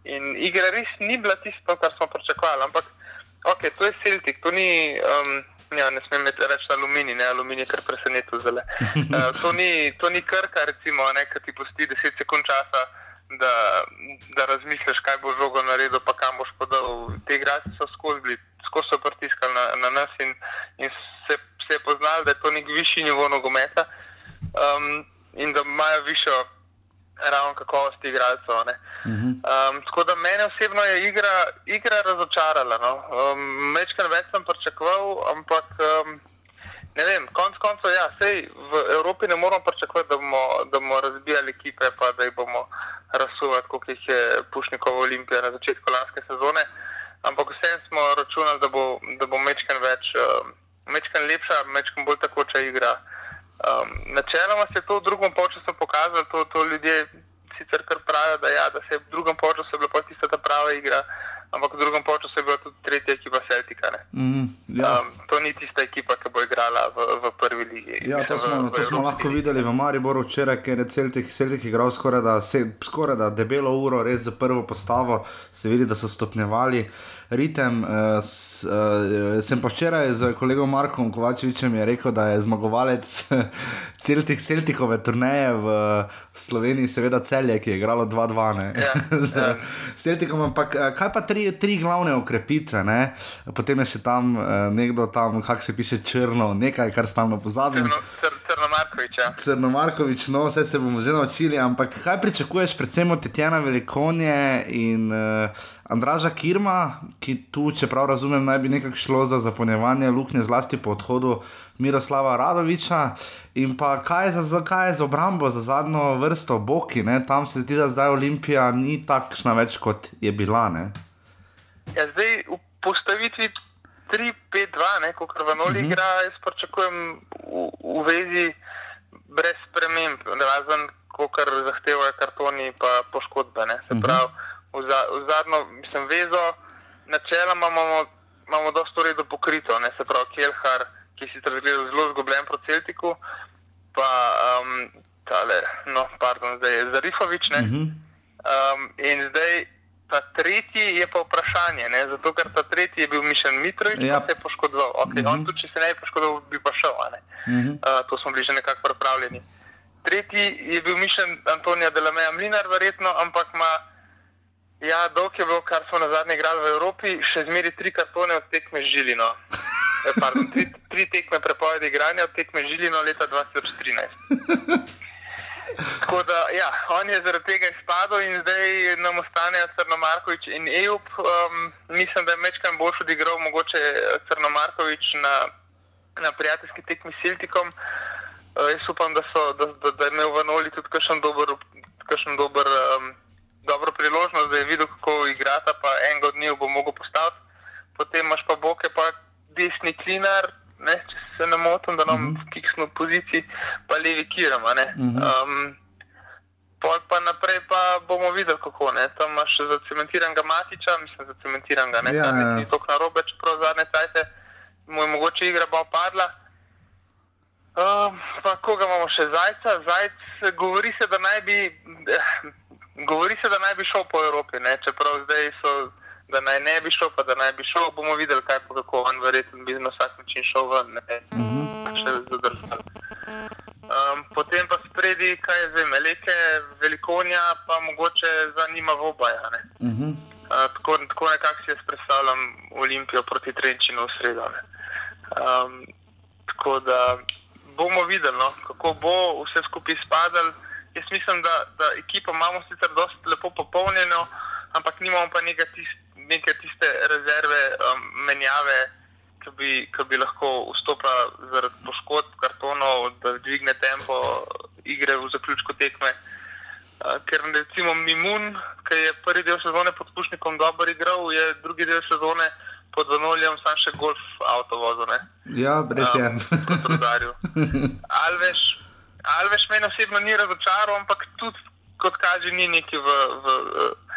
In igra res ni bila tisto, kar smo pričakovali. Ampak, ok, to je Celtic, to ni. Um, Ja, ne smem reči aluminij, ne aluminij, kar preseneča zale. Uh, [laughs] to, ni, to ni krka, recimo, ne, ki ti pusti 10 sekund časa, da, da razmisliš, kaj bo žogo naredil, pa kam boš podal. Te igralci so skozi bili, skozi so pritiskali na, na nas in, in se, se je poznalo, da je to nek višji nivo nogometa um, in da imajo višjo ravno kakovosti igralcev. ne. Um, tako da mene osebno je igra, igra razočarala. No. Um, Mečkar več sem pričakoval, ampak um, ne vem, konc koncev, ja, sej v Evropi ne moramo pričakovati, da bomo, da bomo razbijali ekipe, pa da jih bomo razsuvali, kot jih je Pušnikova Olimpija na začetku lanske sezone. Ampak vsem smo računali, da bo, da bo Mečkar več, um, Mečkar lepša, Mečkar bolj takoča igra. Um, načeloma se je to v drugem času pokazalo, to, to ljudje sicer kar pravijo, da, ja, da se je v drugem času bila pa tista ta prava igra, ampak v drugem času je bila tudi tretja ekipa Celtica. Mm, ja. Um, to ni tista ekipa, ki bo igrala v, v prvi ligi. Ja, to v- smo, v to smo lahko ligi. videli v Mariboru včeraj, ker je Celtic, Celtic igral skoraj da, se, skoraj da debelo uro, res za prvo postavo. Se vidi, da so stopnjevali ritem. Uh, s, uh, sem pa včeraj z kolegom Markom Kovačevičem je rekel, da je zmagovalec [laughs] Celtic, Celticove turneje v Sloveniji, seveda celje, ki je igralo 2-2. ne. Ja, [laughs] ja. Celticom, ampak eh, kaj pa tri, tri glavne okrepitve? Ne? Potem je še tam eh, nekdo, tam, kako se piše, črno, nekaj, kar stalno pozabim. Crno, Cr, Crno Markovič, ja. Crnomarkovič, no, vse se bomo že naučili, ampak kaj pričakuješ, predvsem od Tetjana Velikonje in uh, Andraža Kirma, ki tu, če prav razumem, naj bi nekako šlo za zapolnjevanje luknje, zlasti po odhodu Miroslava Radoviča. In pa kaj je za, za, kaj je za obrambo, za zadnjo vrsto Boki, ne? tam se zdi, da zdaj Olimpija ni takšna več, kot je bila. Ne? Ja, zdaj v postavitvi 3-5-2, kot Vanoli uh -huh. igra, jaz pričakujem v, v vezi brez sprememb, razen kar zahtevajo kartoni in poškodbe. Ne. Se pravi, v, za, v zadnjo, mislim, vezo, načeloma imamo, imamo dosta redo pokrito, ne. se pravi, Kelhar, ki si zgleda zelo zgubljen proti Celtiku, pa um, tale, no, pardon, zdaj je Zarifovič, ne. Uh -huh. Um, in zdaj ta tretji je pa vprašanje, ne? zato ker ta tretji je bil Mišen Mitrovič, Ja. ja. se je poškodoval. Okay, uh -huh. On tudi, če se ne bi poškodoval, bi pa šel. ne. Mhm. Uh, to smo bili že nekako pripravljeni. Tretji je bil Mišen Antonija Delameja Mlinar, verjetno, ampak ima, ja, dolg je bil, kar smo na zadnje igrali v Evropi, še zmeri tri kartone od tekme Žilino. Eh, Pardon, tri, tri tekme prepovedi igranja od tekme Žilino leta 2013. [laughs] Tako da, ja, on je zaradi tega izpadel in zdaj nam ostanejo Crnomarkovič in Ejup. Um, mislim, da je mečkam boljš odigral mogoče Crnomarkovič na, na prijateljski tekmi s Celtikom. Uh, jaz upam, da, so, da, da, da je imel v Noli tudi kakšen dober, kakšen dober, um, dobro priložnost, da je videl, kako igrata, pa enega od njih bo mogel postaviti. Potem imaš pa Boke, pa desni klinar, ne, če se ne motim, da nam v kiksnu poziciji, pa levi kiram. a ne. Um, Pol pa naprej pa bomo videli, kako ne. Tam imaš še zacementiranega Matiča, mislim, zacementiranega, ne, Ja, ja, ni tako narobe, čeprav zadnje cajte mu je mogoče igra bo padla. Um, pa koga imamo še zajca? Zajc, govori se, da naj bi, eh, govori se, da naj bi šel po Evropi, ne? čeprav zdaj so, da naj ne bi šel, pa da naj bi šel, bomo videli, kaj pa kako on verjetno bi na vsak način šel ven, ne, še zadržal. Um, potem pa spredi, kaj je zdaj, Meleke, Velikonja, pa mogoče zanima Vobaja. Ne? Uh -huh. Uh, tako, tako nekako si jaz predstavljam Olimpijo proti Trenčinu v sredo. ne. Um, tako da bomo videli, no, kako bo vse skupaj spadalo. Jaz mislim, da, da ekipo imamo sicer dosti lepo popolnjeno, ampak nimamo pa neke tiste, neke tiste rezerve, um, menjave, ki bi, ki bi lahko vstopila zaradi poškodb, kartonov, da dvigne tempo igre v zaključku tekme. Uh, ker recimo Mimun, ki je prvi del sezone pod Pušnikom dobro igral, je drugi del sezone pod Vanoljem sam še golf avto vozil. ne. Ja, res je. Um. Alveš, [laughs] Alveš meni osebno ni razočaral, ampak tudi kot kaže, ni neki v, v, eh,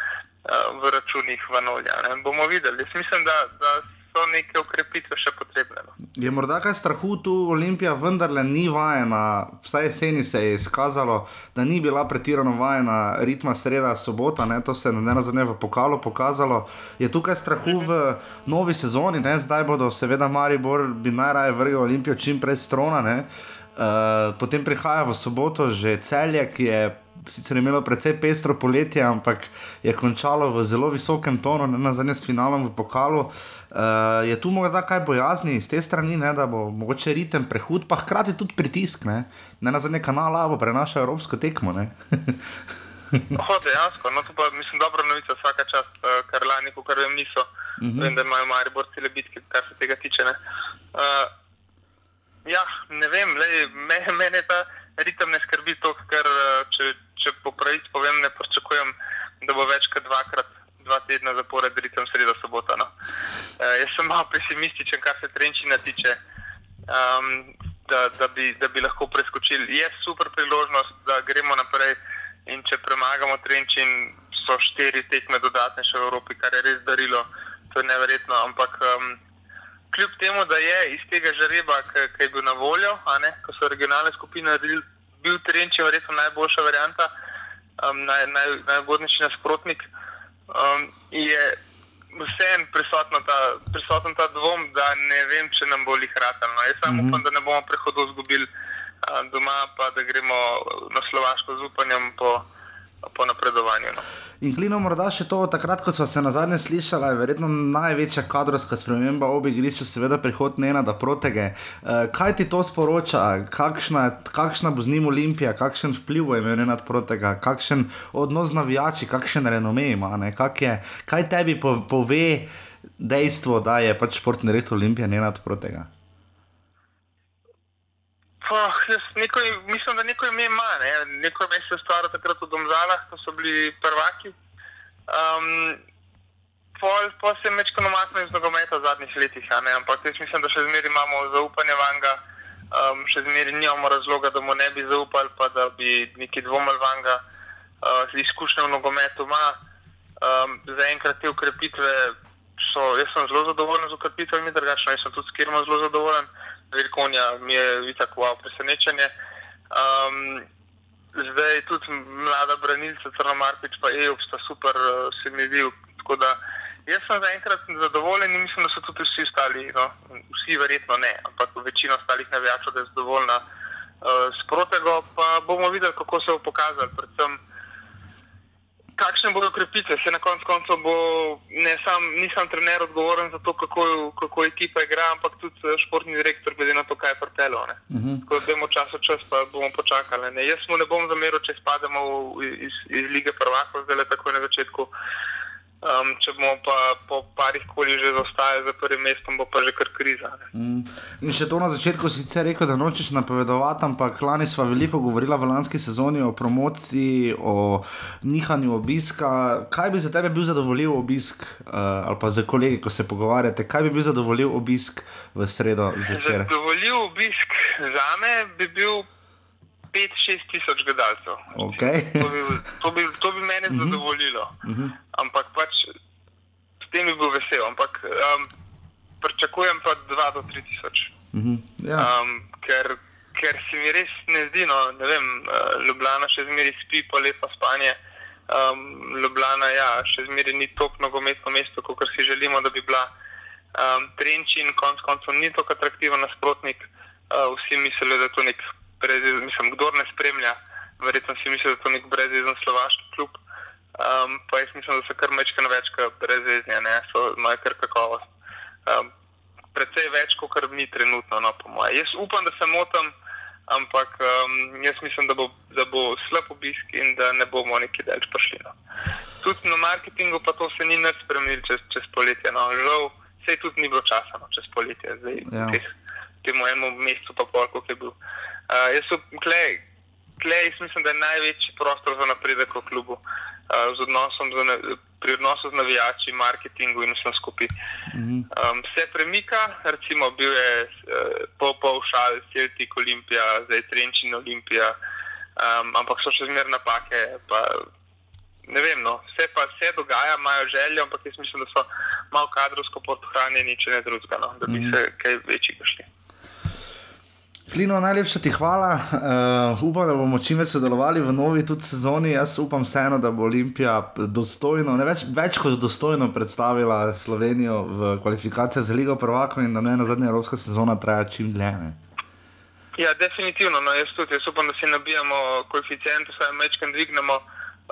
v računih Vanolja. Ne. Bomo videli. Jaz mislim, da, da so neke ukrepitve še potrebne. No. Je morda kaj strahu tu, Olimpija vendarle ni vajena, vsaj jeseni se je izkazalo, da ni bila pretirano vajena ritma sreda, sobota, ne, to se je ne nazadnje v pokalu pokazalo. Je tukaj strahu v novi sezoni, ne, zdaj bodo seveda Maribor bi najraje vrgel Olimpijo čim prej strona. Uh, potem prihaja v soboto že celje, ki je sicer imelo precej pestro poletje, ampak je končalo v zelo visokem tonu, ne na zadnje s finalom v pokalu. Uh, je tu morda kaj bojazni z te strani, ne, da bo mogoče ritem prehud, pa hkrati tudi pritisk, ne, ne na zadnje kanala, bo prenaša evropsko tekmo. [laughs] Oh, dejansko, no to pa mislim dobra novica, vsaka čast, uh, kar lani, ko kar vem, niso. Uh -huh. Vem, da imajo Maribor cele bitke, kar se tega tiče. Ne. Uh, ja, ne vem, lej, me, mene ta ritem ne skrbi to, ker uh, če, če po pravici povem, ne pričakujem, da bo več kot dvakrat, dva tedna zapored ritem sredo sobota. No. Uh, jaz sem malo pesimističen, kar se trenčina tiče. Um, da, da, bi, da bi lahko preskočili. Je super priložnost, da gremo naprej. In če premagamo Trenčin, so štiri tekme dodatne še v Evropi, kar je res darilo. To je neverjetno. Ampak um, kljub temu, da je iz tega žreba, ki je bil na voljo, ne, ko so regionalne skupine naredili, bil Trenčin verjetno najboljša varianta, um, naj, naj, najugodnejši nasprotnik, um, je vseeno prisoten ta, prisoten ta dvom, da ne vem, če nam bo lih ratalo. Jaz samo upam, da ne bomo prehodov izgubili a, doma, pa da gremo na Slovaško z upanjem po, po napredovanju. No. In klino morda še to, takrat, ko smo se na zadnje slišali, je verjetno največja kadrovska sprememba v igrišču, seveda prihod Nena da protege. Uh, kaj ti to sporoča, kakšna, kakšna bo z njim Olimpija, kakšen vpliv bo imel Nena protega, kakšen odnos navijači, kakšen renome ima, ne? Kak je, kaj tebi po, pove dejstvo, da je pač športni direktor Olimpije Nena protega? Jaz neko, mislim, da neko ime ima, ne? neko ime se je stvarilo takrat v Domžalah, ko so bili prvaki. Um, pol, pol se je mečko namaknil iz nogometa v zadnjih letih, ampak jaz mislim, da še zmeraj imamo zaupanje vanga, um, še zmeraj nimamo razloga, da mu ne bi zaupali, pa da bi neki dvomil vanga, uh, izkušnje v nogometu ima. Um, Zaenkrat te ukrepitve so, jaz sem zelo zadovoljen z ukrepitvami, drugačno jaz sem tudi s Kirmo zelo zadovoljen. Velikonja mi je tako wow, presenečenje. Um, zdaj tudi mlada branilca, Crnomarpič pa EU, sta super, uh, se mi zdi, Tako da jaz sem zaenkrat zadovoljen in mislim, da so tudi vsi ostali, no, vsi verjetno ne, ampak večina ostalih navijačev, da je zadovoljna uh, s protego, pa bomo videli, kako se bo pokazalo. Predvsem, kakšne bodo krepitve. Se na koncu koncev bo, ne sam, nisem trener odgovoren za to, kako, kako ekipa igra, ampak tudi eh, športni direktor, glede na to, kaj je prpelo. Uh -huh. Tako da bomo čas od čas pa bomo počakali. Ne. Jaz mu ne bom zameril, če spademo v, iz, iz lige prvakov, zdaj le tako na začetku. Um, če bomo pa po parih koli že zaostajali za prvim mestom, bo pa že kar kriza. Mm. In še to na začetku si sicer rekel, da nočeš napovedovati, ampak lani smo veliko govorili v lanski sezoni o promociji, o nihanju obiska. Kaj bi za tebe bil zadovoljiv obisk, uh, ali pa za kolege, ko se pogovarjate, kaj bi bil zadovoljiv obisk v sredo zvečer? Zadovoljiv obisk za me bi bil 5-6 tisoč gledalcev. Okay. To, bi, to, bi, to bi mene Mhm. zadovoljilo. Uh -huh. Ampak pač s tem bi bil vesel. Ampak um, pričakujem pa 2 do 3 tisoč. Uh -huh. ja. Um, ker, ker se mi res ne zdi, no, ne vem, uh, Ljubljana še zmeraj spi, pa lepa spanje. Um, Ljubljana, ja, še zmeraj ni tako nogometno mesto, kot si želimo, da bi bila. Um, Trenčin, konc koncev, ni tako atraktiven nasprotnik. Uh, vsi mislijo, da je to nek brezezen, mislim, kdo ne spremlja, verjetno si misli, da je to nek brezezen slovaški klub. Um, pa jaz mislim, da so kar mečkano več kot brezeznje, ne, so imajo kar kakovost. Um, precej več, kot mi trenutno, no, po mojem. Jaz upam, da se motim, ampak um, jaz mislim, da bo, da bo slab obisk in da ne bomo neki delč prišli. No. Tudi na marketingu pa to se ni nič spremenilo čez, čez poletje. No. Žal, se tudi ni bilo časa no, čez poletje, zdaj Ja. ja. temu enemu mestu pa pol, koliko je bil. Uh, jaz sem klej, klej, jaz mislim, da je največji prostor za napredek v klubu. Uh, z odnosom z, na- pri odnosu z navijači, marketingu in vsem skupaj. Um, se premika, recimo bil je uh, Popov, Šal, Celtic, Olimpija, zdaj Trenčin, Olimpija, um, ampak so še zmeraj napake. Pa, ne vem, no, vse pa se dogaja, imajo željo, ampak jaz mislim, da so malo kadrovsko podhranjeni, če ne drugega, no, da bi mm se kaj večjega šli. Klino, najlepša ti hvala. Uh, upam, da bomo čim več sodelovali v novi tudi sezoni. Jaz upam vseeno, da bo Olimpija dostojno, ne več, več kot dostojno predstavila Slovenijo v kvalifikacijah za Ligo prvakov in da ne na zadnja evropska sezona traja čim dlje. ne. Ja, definitivno. No, jaz tudi jaz upam, da si nabijamo koeficient, vsaj mečkam dvignemo,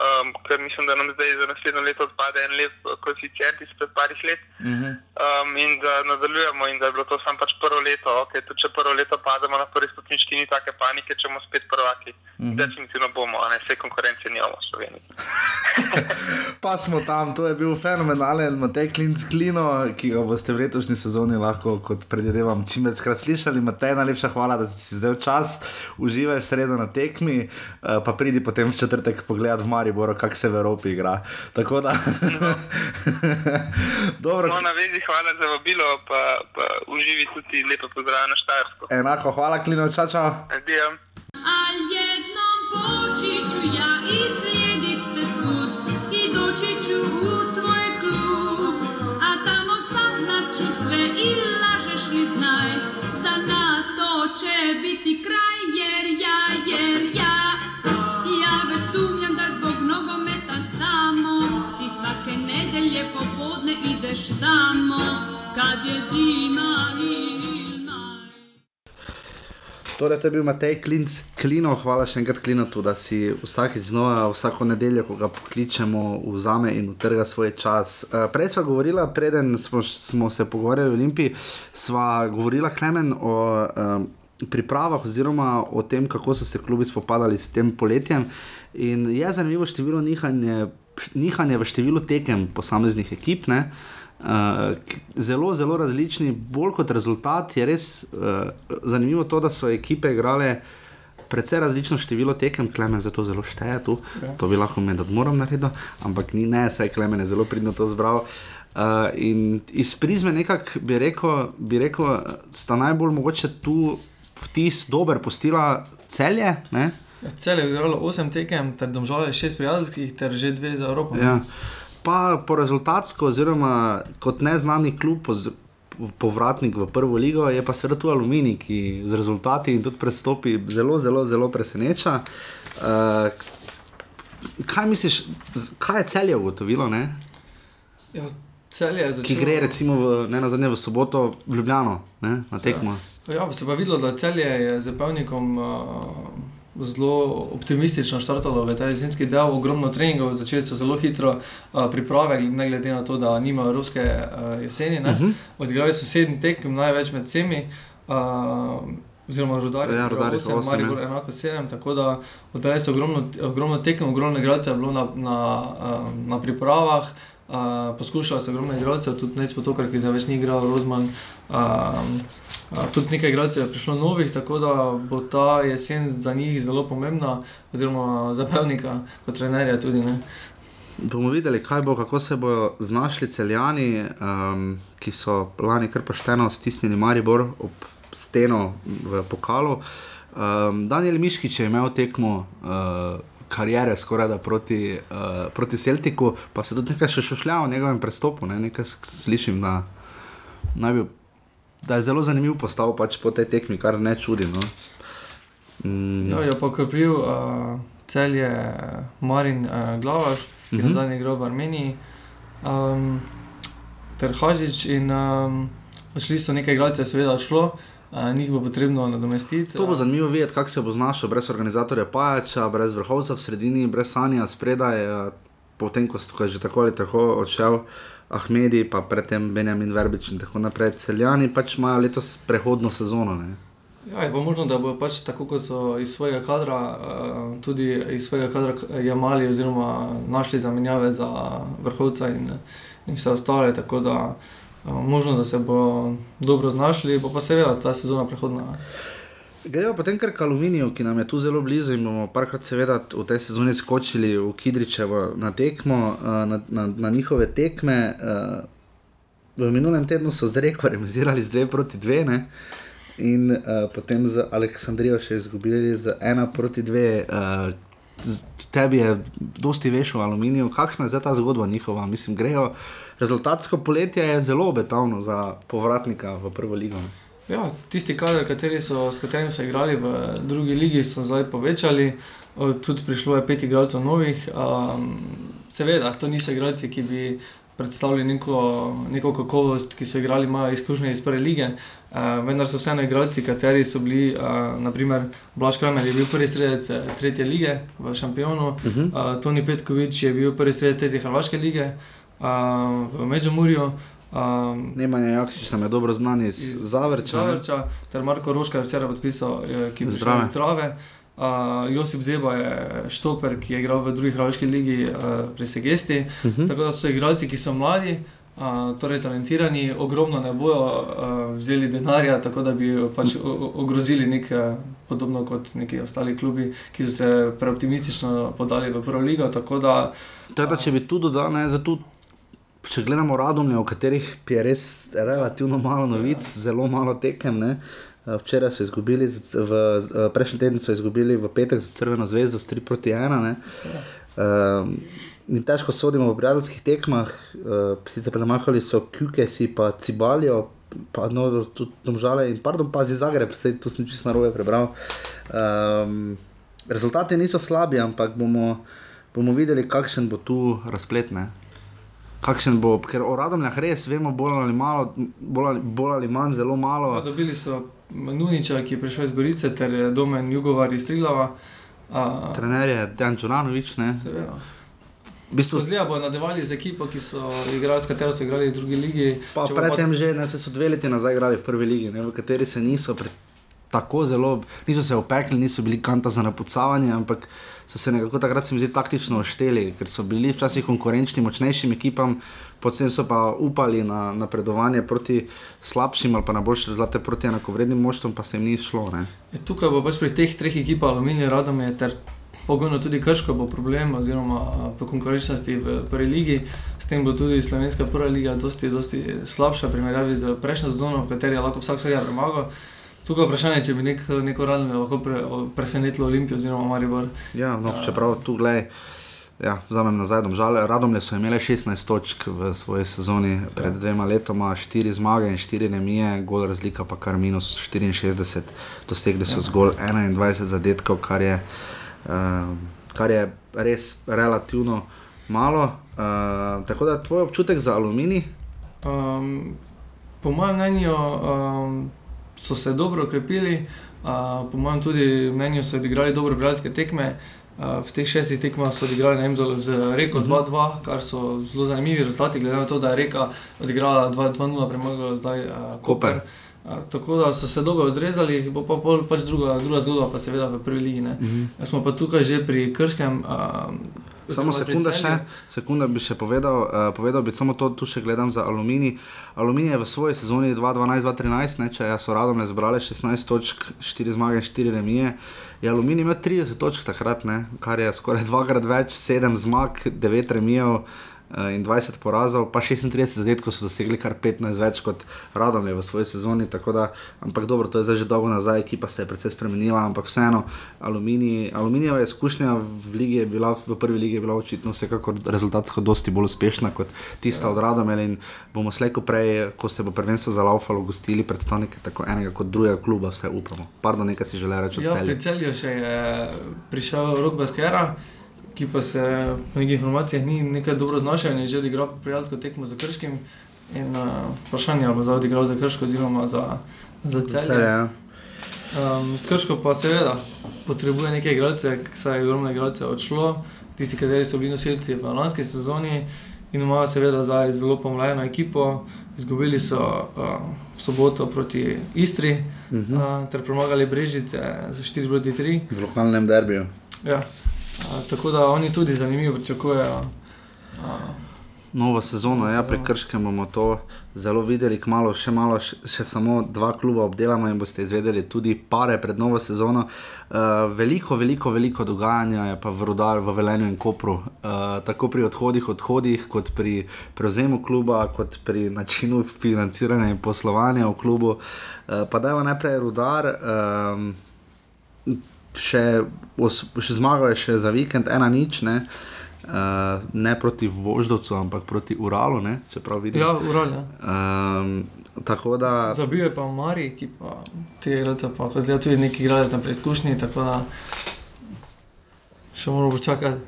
um, ker mislim, da nam zdaj za naslednjo leto odpade en lep koeficient izpred parih let. Uh -huh. Um, in da nadaljujemo, in da je bilo to samo pač prvo leto. Okay, tudi če prvo leto pademo na prvi stopnički, ni take panike, če bomo spet prvaki. Mm -hmm. Definitivno bomo, a ne vse konkurence nimamo v Sloveniji. [laughs] Pa smo tam, to je bil fenomenalen Matej Klinc Klino, ki ga boste v letošnji sezoni lahko, kot predvidevam, čim večkrat slišali. Matej, najlepša hvala, da si vzel čas, uživaj v sredo na tekmi, eh, pa pridi potem v četrtek pogledat v Mariboru, kako se v Evropi igra. Tako da, [laughs] dobro, No, na vezi, hvala za vabilo, pa, pa uživi tudi lepo pozdrav na Štajersko. enako, hvala Klino, čau, čau. Adijo. A jednom počiću ja izlijedit te svud i doći ću u tvoj klub. A tamo saznat ću sve i lažeš li znaj, za nas to će biti kraj jer ja, jer ja, ja već sumnjam da zbog nogometa samo ti svake nedelje popodne ideš tamo kad je zima naj. Torej, to je bil Matej Klinc, Klino, hvala še enkrat Klinotu, da si vsakeč znova, vsako nedeljo, ko ga pokličemo, vzame in utrga svoj čas. Uh, prej smo govorili, preden smo, smo se pogovarjali o Olimpiji, sva govorila Klemen o um, pripravah oziroma o tem, kako so se klubi spopadali s tem poletjem. In je zanimivo število nihanje, nihanje v številu tekem posameznih ekip. Ne? K- zelo, zelo različni, bolj kot rezultat je res uh, zanimivo to, da so ekipe igrale precej različno število tekem, Klemen zato zelo šteje tu. Ja. To bi lahko med odmorom naredil, ampak ni ne, saj Klemen je zelo pridno to zbral. Uh, in iz prizme nekako bi rekel, bi rekel, sta najbolj mogoče tu vtis dober postila celje. Ne? Cel je igralo 8 tekem, ter domžale 6 prijateljskih, ter že 2 za Evropo. Ja. Pa po rezultatsko, oziroma kot neznani klub, povratnik v prvo ligo, je pa seveda tu Aluminij, ki z rezultati in tudi prestopi zelo, zelo, zelo preseneča. Uh, kaj misliš, kaj je celje ugotovilo? Ne? Ja, cel je začel. ki gre recimo v, ne na zadnje v soboto v Ljubljano ne, na tekmo. Ja, se pa videlo, da celje je z Pevnikom uh, zelo optimistično štartalo v ta jesenski del, ogromno treningov, začeli so zelo hitro uh, priprave, ne glede na to, da nima evropske uh, jeseni. Uh Mhm. -huh. Odigrali so sedem tekem, največ med vsemi. Uh, Oziroma, rodari, Ja, Rudarji so osem, Maribor ja. enako sedem, tako da oddali so ogromno, ogromno tekem, ogromno igralcev je bilo na, na, uh, na pripravah, uh, poskušali so ogromno igralcev, tudi Nec Potokar, ki zdaj več ni igral, Rozman. Uh, tudi nekaj igralcev je prišlo novih, tako da bo ta jesen za njih zelo pomembna, oziroma za pevnika, kot trenerja tudi. Ne. Bomo videli, kaj bo, kako se bodo znašli celjani, um, ki so lani kar pošteno stisnili Maribor ob steno v pokalu. Um, Daniel Miškič je imel tekmo uh, karijere skoraj da proti, uh, proti Celtiku, pa se tudi nekaj še šušlja o njegovem prestopu. Ne? Nekaj slišim, da, naj bi, da je zelo zanimiv postal pač po tej tekmi, kar ne čudi. No? Mm, Ja, je pa krpil uh, cel je Marin uh, Glavaš, ki je uh -huh. zadnji igral v Armeniji, um, ter Hažič in um, odšli so nekaj igralcev, seveda odšlo. Uh, njih bo potrebno nadomestiti. To bo zanimivo videti, kako se bo znašel brez organizatorja Pajača, brez vrhovca v sredini, brez Sanja spredaj, eh, potem ko so- je že tako ali tako odšel Ahmedi, pa predtem Benjamin Verbič in tako naprej. Celjani pač imajo letos prehodno sezono. Ne? Ja, je pa možno, da bodo pač tako, kot so iz svojega kadra, uh, tudi iz svojega kadra jemali, oziroma našli zamenjave za vrhovca in, in vse ostale. Tako da uh, možno, da se bo dobro znašli, bo pa seveda ta sezona prehodna. Gremo potem kar k aluminiju, ki nam je tu zelo blizu in bomo parkrat seveda v tej sezoni skočili v Kidričevo na tekmo, eh, na, na, na njihove tekme. eh, V minulem tednu so z Reko remisirali z 2 proti 2 ne? in uh, potem z Aleksandrijo še izgubili z 1 proti 2. Uh, tebi je dosti veš o aluminiju, kakšna je zdaj ta zgodba njihova, mislim, grejo. Rezultatsko poletje je zelo obetavno za povratnika v prvo ligo. ne. Ja, tisti kader, kateri so, s katerim so igrali v drugi ligi, so zdaj povečali, tudi prišlo je pet igralcev novih. Um, seveda, to niso igralci, ki bi predstavljali neko, neko kakovost, ki so igrali, imajo izkušnje iz prve lige, uh, vendar so vseeno igralci, kateri so bili, uh, naprimer Blaž Kramer je bil prvi sredec eh, tretje lige v šampionu, Uh -huh. uh, Toni Petkovič je bil prvi sredec tretje hrvaške lige uh, v Međumurju. Um, Nemanja Jakšič nam je dobro znan iz Iz Zavrča. Zavrča, ter Marko Roška je včeraj podpisal, eh, ki je Zdrave. zdrave. Uh, Josip Zeba je štoper, ki je igral v drugi hrvaški ligi uh, pri Segesti. Uh -huh. Tako da so igralci, ki so mladi, uh, torej talentirani, ogromno ne bojo uh, vzeli denarja, tako da bi pač ogrozili nek, uh, podobno kot neki ostali klubi, ki so se preoptimistično podali v prvo ligo. Tako da Tako da, če bi tu dodal, ne, zato, če gledamo radomlje, v katerih je res relativno malo novic, zelo malo tekem. Ne. Eh, Včeraj so izgubili, v, eh, prejšnji teden so izgubili v petek za Crveno zvezdo s 3 proti 1. Ne. Um, in težko sodimo v prijateljskih tekmah, uh, sicer premahali so Kukesi, pa Cibalijo, pa no, tudi Domžale in pardon, pazi Zagreb, sej tu sem čisto narobe prebral. Um, rezultati niso slabi, ampak bomo, bomo videli, kakšen bo tu razplet. Ne? Kakšen bo, ker o radomljah res vemo, bolj ali, malo, bolj ali, bolj ali manj, zelo malo. Ja, dobili so Nuniča, ki je prišel iz Gorice, ter Domen Jugovar iz Trilava. Uh, Trener je Dan Čuranovič. Seveda. V bistvu, Zlija bo nadaljevali z ekipo, ki so igrali, s katero so igrali v drugi ligi. Pa predtem že, ne, so dve leti nazaj igrali v prvi ligi, ne, v kateri se niso pre, tako zelo, niso se opekli, niso bili kanta za napucavanje, ampak so se nekako takrat, se mi zdi, taktično ošteli, ker so bili včasih konkurenčni močnejšim ekipam, potem so pa upali na napredovanje proti slabšim ali pa na boljše rezultate proti enakovrednim moštvom, pa se jim ni šlo. Ne. Je Tukaj bo pač pri teh treh ekipah Aluminij, Radom je ter pogojno tudi Krško bo problem, oziroma po konkurenčnosti v prvi ligi. S tem bo tudi slovenska prva liga dosti, dosti slabša v primerjavi z prejšnjo sezono, v kateri je lahko vsak vsega premagal. Tukaj je vprašanje, če bi nek, neko radno lahko pre, presenetilo Olimpijo oziroma Maribor. Ja, no, čeprav tu gledaj. Ja, Vzamem nazaj, domžale. Radomlje so imeli 16 točk v svoji sezoni pred dvema letoma, 4 zmage in 4 nemije, gol razlika pa kar minus 64, dosegli so zgolj 21 zadetkov, kar je, um, kar je res relativno malo. Uh, tako da tvoj občutek za aluminij, Um, po mojem mnenju um, so se dobro okrepili, uh, po mojem tudi mnenju so odigrali dobro bralske tekme. Uh, v teh šestih tekmah so odigrali ne vem, z- Reko 2-2, kar so zelo zanimivi rezultati, glede na to, da je Reka odigrala 2-0, premagala zdaj uh, Koper. Koper. Uh, tako da so se dobro odrezali, bo pa pol, pač druga, druga zgodba, pa seveda v prvi ligi. Ne. Mhm. Smo pa tukaj že pri Krškem. Uh, Samo sekunda še, sekunda bi še povedal, uh, povedal bi samo to, tu še gledam za aluminij. Aluminij je v svoji sezoni 2012-2013, ne, če so radom ne zbrali 16 točk, 4 zmage, 4 remije. Je aluminij imel 30 točk takrat, ne, kar je skoraj dvakrat več, 7 zmag, 9 remijev. Eh, In 20 porazov, pa 36 zadetkov so dosegli kar 15 več kot Radom je v svoji sezoni. tako Da, ampak dobro, to je zdaj že dolgo nazaj, ekipa se je precej spremenila, ampak vseeno, aluminij, aluminijeva izkušnja v, ligi bila, v prvi ligi je bila očitno vsekakor rezultatsko dosti bolj uspešna kot tista od Radomel in bomo slejko prej, ko se bo prvenstvo zalaufalo, gostili predstavnike tako enega kot drugega kluba, vse upamo. Pardon, nekaj si želel reči Ja, pri celju še je prišel Rok Baskera, ki pa se po nekih informacijah ni nekaj dobro znašel in je že odigral prijateljsko tekmo za Krškim. In uh, vprašanje je, ali bo zdaj odigral za Krško oziroma za, za celje. Ja. Um, Krško pa seveda potrebuje nekaj igralcev, saj je ogromno igralcev odšlo, tisti, kateri so bili nosilci v lanski sezoni in imajo seveda zdaj zelo pomlajeno ekipo. Izgubili so uh, v soboto proti Istri Uh -huh. uh, ter premagali Brežice za 4 proti 3. V lokalnem derbiju. Ja. Tako da oni tudi zanimivo pričakujejo. Novo sezono, Novo ja, pri. Krškem bomo to zelo videli, kmalo, še malo, še, še samo dva kluba obdelamo in boste izvedeli tudi pare pred novo sezono. Uh, veliko, veliko, veliko dogajanja je pa v Rudar, v Velenju in Kopru. Uh, tako pri odhodih, odhodih, kot pri prevzemu kluba, kot pri načinu financiranja in poslovanja v klubu. Uh, pa da je najprej Rudar. Um, Še, os, še zmagal je še za vikend, ena nič, ne, uh, ne proti Voždovcu, ampak proti Uralu, ne, čeprav vidim. ja, uralja. Um, tako da, Zabil je pa Mari, ki pa te igralce pa ko zdaj tudi neki igralec na preizkušnji, tako da še moramo počakati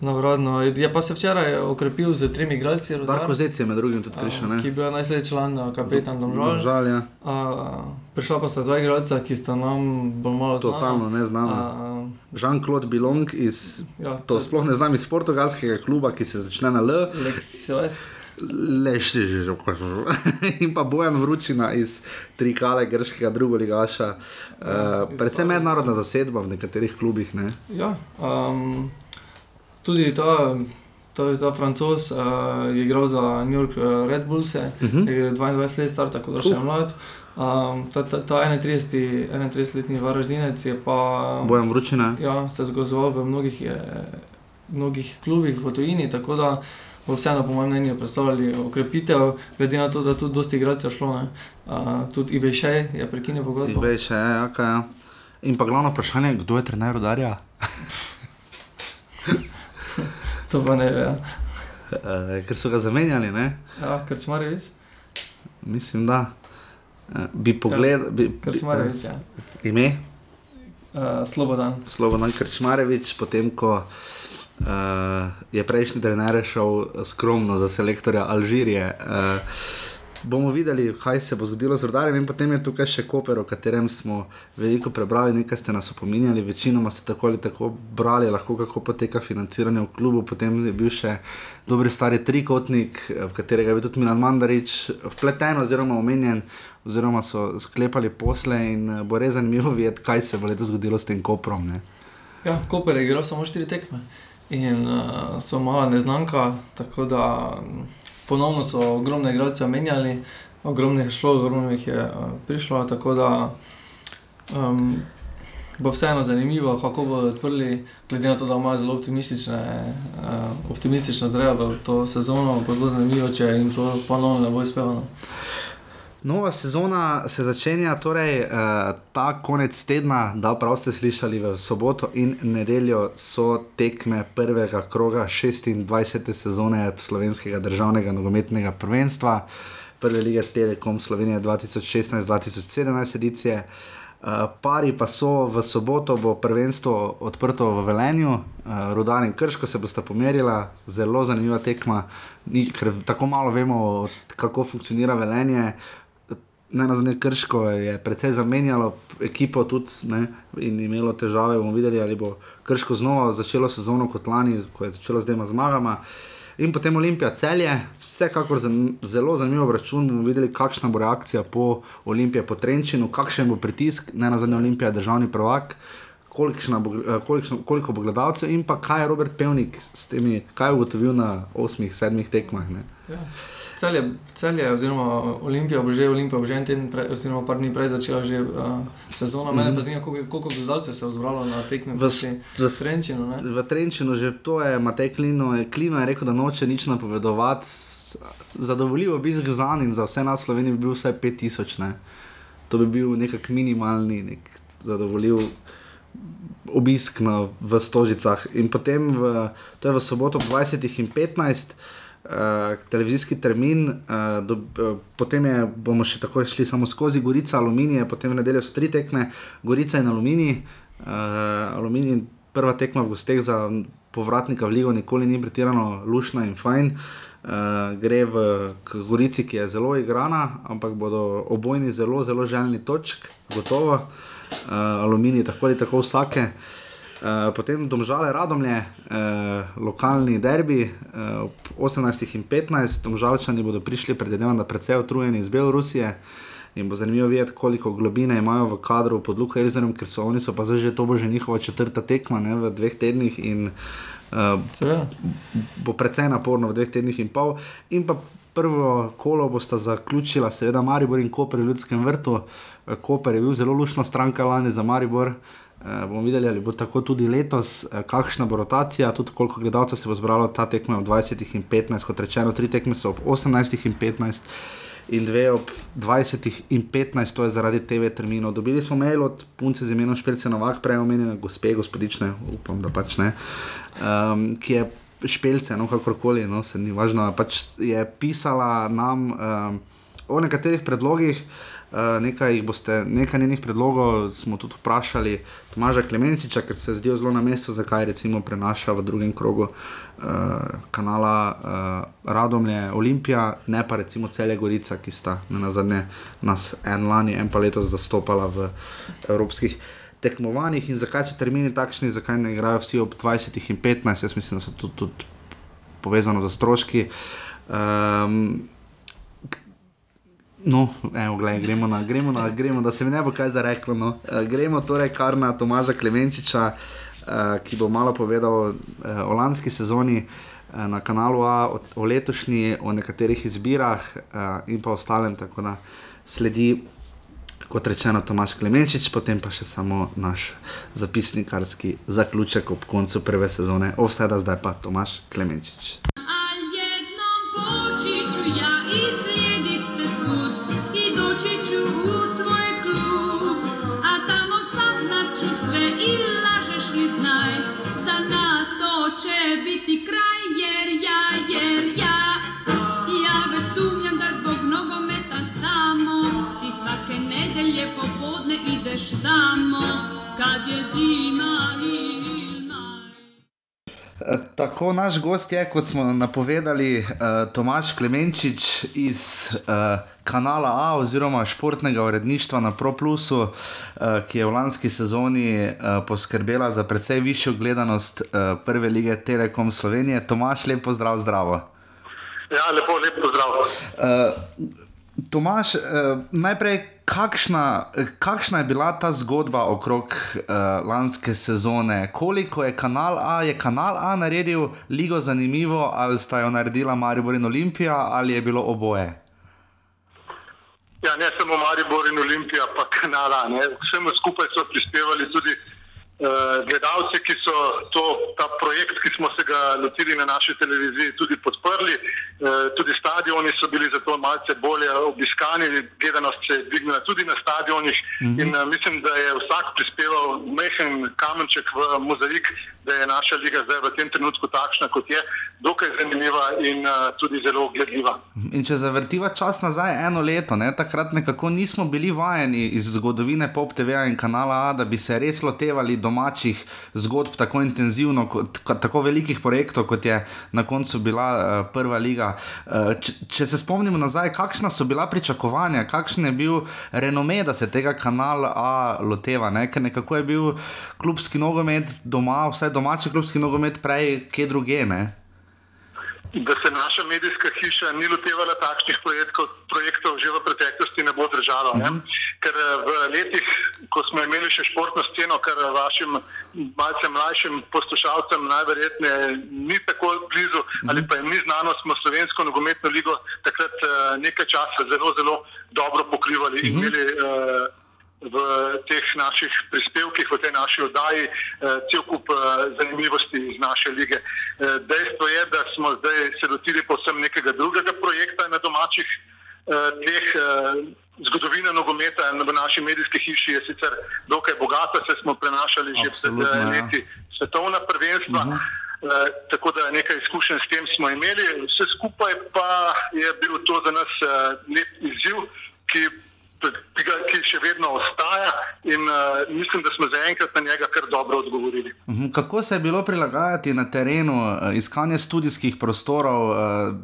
na uradno. Je pa se včeraj okrepil z tremi igralci, Darko Zec je med drugim tudi prišel. Ne? ki je bil najslabši član, kapetan Domžal. Žal, ja, A, prišla pa sta dva igralca, ki sta nam bolj malo znana. totalno neznano. A, Jean-Claude Bilong iz, ja, to sploh ne znam, iz portugalskega kluba, ki se začne na L, Lexios. lešti že, in pa Bojan Vručina iz Trikale, grškega drugoligaša. Uh, iz predvsem Pavla. mednarodna zasedba v nekaterih klubih. Ne? Ja, um, tudi ta, ta, ta francos uh, je igral za New York uh, Red Bulls, uh Uh -huh. je 22 let star, tako da še je mlad. Um, ta ta, ta 31, 31-letni varaždinec je pa Bojan Vručina. ja, se dokazoval v mnogih, je, mnogih klubih v tujini, tako da bo vseeno, po mojem mnenju, predstavljali okrepitev, glede na to, da tudi dosti igralcev šlo. ne. Uh, tudi Ibejšej je prekinil pogodbo. Veš, še, ja, kaj, ja. In pa glavno vprašanje, kdo je trener Rudarja? [laughs] [laughs] To pa ne ve. Ja, Uh, ker so ga zamenjali, ne? ja Krčmarevič. mislim, da uh, bi pogledal, bi, bi, Krčmarevič, ja. ime Uh, Slobodan. Slobodan Krčmarevič, potem ko uh, je prejšnji trener šel skromno za selektorja Alžirije. Uh, bomo videli, kaj se bo zgodilo z rodarjem, in potem je tukaj še Koper, o katerem smo veliko prebrali, nekaj ste nas opominjali, večinoma ste tako ali tako brali, lahko kako poteka financiranje v klubu. Potem je bil še dobri stari trikotnik, v katerega je bil tudi Milan Mandarič vpleten oziroma omenjen. Oziroma so sklepali posle, in eh, bo res zanimivo videti, kaj se bo letos zgodilo s tem koprom. Ne? Ja, Koper je igral samo štiri tekme in uh, so mala neznanka, tako da ponovno so ogromne igralce menjali, ogromno jih je šlo, ogromno jih je uh, prišlo, tako da um, bo vseeno zanimivo, kako bodo odprli, glede na to, da imajo zelo optimistične, uh, optimistično zdrejo v to sezono, bo zelo zanimivo, če jim to ponovno ne bo uspelo. Nova sezona se začenja, torej uh, ta konec tedna, da prav ste slišali, v soboto in nedeljo so tekme prvega kroga 26. sezone slovenskega državnega nogometnega prvenstva, prve lige Telekom Slovenije 2016-2017 edicije. Uh, pari pa so v soboto, bo prvenstvo odprto v Velenju, uh, Rudar in Krško se bosta pomerila, zelo zanimiva tekma, Ni, ker tako malo vemo, kako funkcionira Velenje. Ne na zadnje Krško je precej zamenjalo ekipo tudi ne, in imelo težave. bomo videli, ali bo Krško znova začelo sezono kot lani, ko je začelo z dvema zmagama. In potem Olimpija celje, vsekakor zan, zelo zanimiv račun. bomo videli, kakšna bo reakcija po Olimpiji, po Trenčinu, kakšen bo pritisk, ne na zadnje Olimpija, državni prvak. Kolikšna Bo, eh, kolikšno, koliko bo gledalcev in pa kaj je Robert Pevnik s temi, kaj je ugotovil na osmih, sedmih tekmah. Ne? Ja. Celje, celje, oziroma Olimpija bo že, Olimpija bo že en teden, prej, oziroma par dni prej začela že uh, sezono. Mm -hmm. Mene pa zanima, koliko, koliko gledalcev se je zbralo na tekmi V v, Trenčinu. ne? V Trenčinu že to je Matej Klino, je, Klino je rekel, da noče nič napovedovati. Zadovoljiv obisk za njim in za vse nas v Sloveniji bi bil vsaj 5000. Ne? To bi bil nekak minimalni, nek zadovoljiv obisk na, v Stožicah. In potem, v, to je v soboto ob 20 in 15. Uh, televizijski termin, uh, do, uh, potem je, bomo še tako šli samo skozi Gorica, Aluminij, potem v nedeljo so tri tekme, Gorica in Aluminij. Uh, aluminij, prva tekma v gosteh za povratnika v Ligo, nikoli ni pretirano lušna in fajn. Uh, gre v Gorici, ki je zelo igrana, ampak bodo obojni zelo, zelo željni točk, gotovo. Uh, aluminij, tako ali tako vsake. Potem domžale radomlje, uh, lokalni derbi, uh, ob 18 in 15, domžalčani bodo prišli, predvidevam, da precej utrujeni iz Belorusije. In bo zanimivo videti, koliko globine imajo v kadru pod Luko Elzerjem, ker so oni so pa zdaj že to bo že njihova četrta tekma ne, v dveh tednih in uh, Seveda. bo precej naporno v dveh tednih in pol. In pa prvo kolo bosta zaključila, seveda, Maribor in Koper v Ljudskem vrtu. Eh, Koper je bil zelo lušna stranka lani za Maribor. Uh, bomo videli, ali bo tako tudi letos, uh, kakšna bo rotacija, tudi koliko gledalcev se bo zbralo ta tekma ob 20 in 15, kot rečeno, tri tekme so ob 18 in 15 in dve ob 20 in 15, to je zaradi TV terminov. Dobili smo mail od punce z imenom Špelce Novak, prej omenjene gospe, gospodične, upam, da pač ne, um, ki je špelce, no kakorkoli, no se ni važno, pač je pisala nam um, o nekaterih predlogih. Uh, nekaj, jih boste, nekaj njenih predlogov smo tudi vprašali Tomaža Klemenčiča, ker se zdijo zelo na mestu, zakaj recimo prenaša v drugem krogu uh, kanala uh, Radomlje Olimpija, ne pa recimo Celje Gorica, ki sta na zadnje nas en lani, en pa letos zastopala v evropskih in zakaj so termini takšni, zakaj ne igrajo vsi ob 20 in 15, jaz mislim, da so tudi, tudi povezano z stroški. Um, No, evo, glej, gremo, na, gremo, na, gremo, da se mi ne bo kaj zareklo. No. Uh, gremo torej kar na Tomaža Klemenčiča, uh, ki bo malo povedal uh, o lanski sezoni uh, na kanalu A, o, o letošnji, o nekaterih izbirah uh, in pa ostalem. Tako da sledi, kot rečeno, Tomaž Klemenčič, potem pa še samo naš zapisnikarski zaključek ob koncu prve sezone. Ovseda zdaj pa Tomaž Klemenčič. Tako naš gost je, kot smo napovedali, uh, Tomaš Klemenčič iz uh, kanala A oziroma športnega uredništva na ProPlusu, uh, ki je v lanski sezoni poskrbela za precej višjo gledanost prve lige Telekom Slovenije. Tomaš, lepo zdrav, zdravo. Ja, lepo, lep pozdrav. Uh, Tomaš, najprej, kakšna, kakšna je bila ta zgodba okrog uh, lanske sezone? Koliko je kanal A, je kanal A naredil ligo zanimivo, ali sta jo naredila Maribor in Olimpija, ali je bilo oboje? Ja, ne samo Maribor in Olimpija, pa kanala. Ne. Vsemu skupaj so prispevali tudi uh, gledalci, ki so to, ta projekt, ki smo se ga lotili na naši televiziji, tudi podprli. Uh, tudi stadioni so bili za zato malce bolje obiskani, gledanost se je dvignila tudi na stadionih -hmm. in uh, mislim, da je vsak prispeval mehen kamenček v mozaik, da je naša liga zdaj v tem trenutku takšna, kot je, dokaj zanimiva in uh, tudi zelo gledljiva. In če zavrtiva čas nazaj eno leto, ne, takrat nekako nismo bili vajeni iz zgodovine Pop TV-ja in kanala A, da bi se res lotevali domačih zgodb tako intenzivno, kot, tako velikih projektov, kot je na koncu bila uh, prva liga. Uh, če, če se spomnimo nazaj, kakšna so bila pričakovanja, kakšen je bil renome, da se tega kanala A loteva, ne? ker nekako je bil klubski nogomet doma, vsaj domači klubski nogomet, prej kje druge. Ne? Da se naša medijska hiša ni lotevala takšnih projektov, projektov že v preteklosti ne bo držala. Mm -hmm. Ker eh, v letih, ko smo imeli še športno sceno, kar vašim malce mlajšim poslušalcem najverjetneje ni tako blizu, mm -hmm. ali pa jim ni znano, smo slovensko nogometno ligo takrat eh, nekaj časa zelo, zelo dobro pokrivali in mm -hmm. imeli. Uh, v teh naših prispevkih, v tej naši oddaji, eh, cel kup eh, zanimivosti iz naše lige. Eh, dejstvo je, da smo zdaj se lotili povsem nekega drugega projekta na domačih tleh. Zgodovina nogometa v naši medijski hiši je sicer dokaj bogata, se smo prenašali že pred ja. leti svetovna prvenstva. Uh -huh. Uh, tako da nekaj izkušenj s tem smo imeli, vse skupaj pa je bil to za nas uh, lep izziv, ki tega, ki še vedno ostaja, in uh, mislim, da smo zaenkrat na njega kar dobro odgovorili. Mhm. Kako se je bilo prilagajati na terenu, uh, iskanje študijskih prostorov, uh,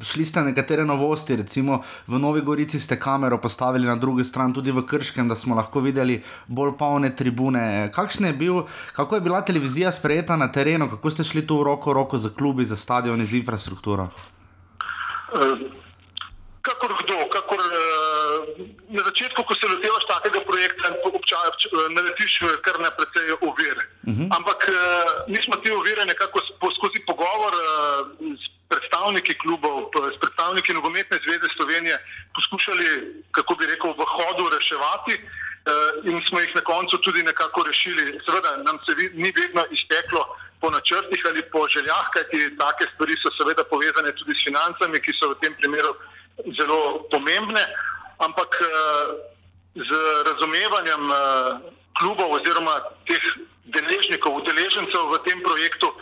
šli ste nekatere novosti, recimo v Novi Gorici ste kamero postavili na drugi strani, tudi v Krškem, da smo lahko videli bolj polne tribune. Je bil, kako je bila televizija sprejeta na terenu, kako ste šli tu roko roko z klubi, za stadion, z infrastrukturo? Uh, kakor kdo, kakor. Uh, na začetku, ko se lotevaš takega projekta, naletiš kar na precej ovire. Uh mhm. -huh. Ampak mi smo te ovire nekako skozi pogovor s predstavniki klubov, s predstavniki Nogometne zveze Slovenije poskušali, kako bi rekel, v hodu reševati. In smo jih na koncu tudi nekako rešili. Seveda, nam se ni vedno izteklo po načrtih ali po željah, kajti take stvari so seveda povezane tudi s financami, ki so v tem primeru zelo pomembne ampak uh, z razumevanjem uh, klubov oziroma teh deležnikov, udeležencev v tem projektu uh,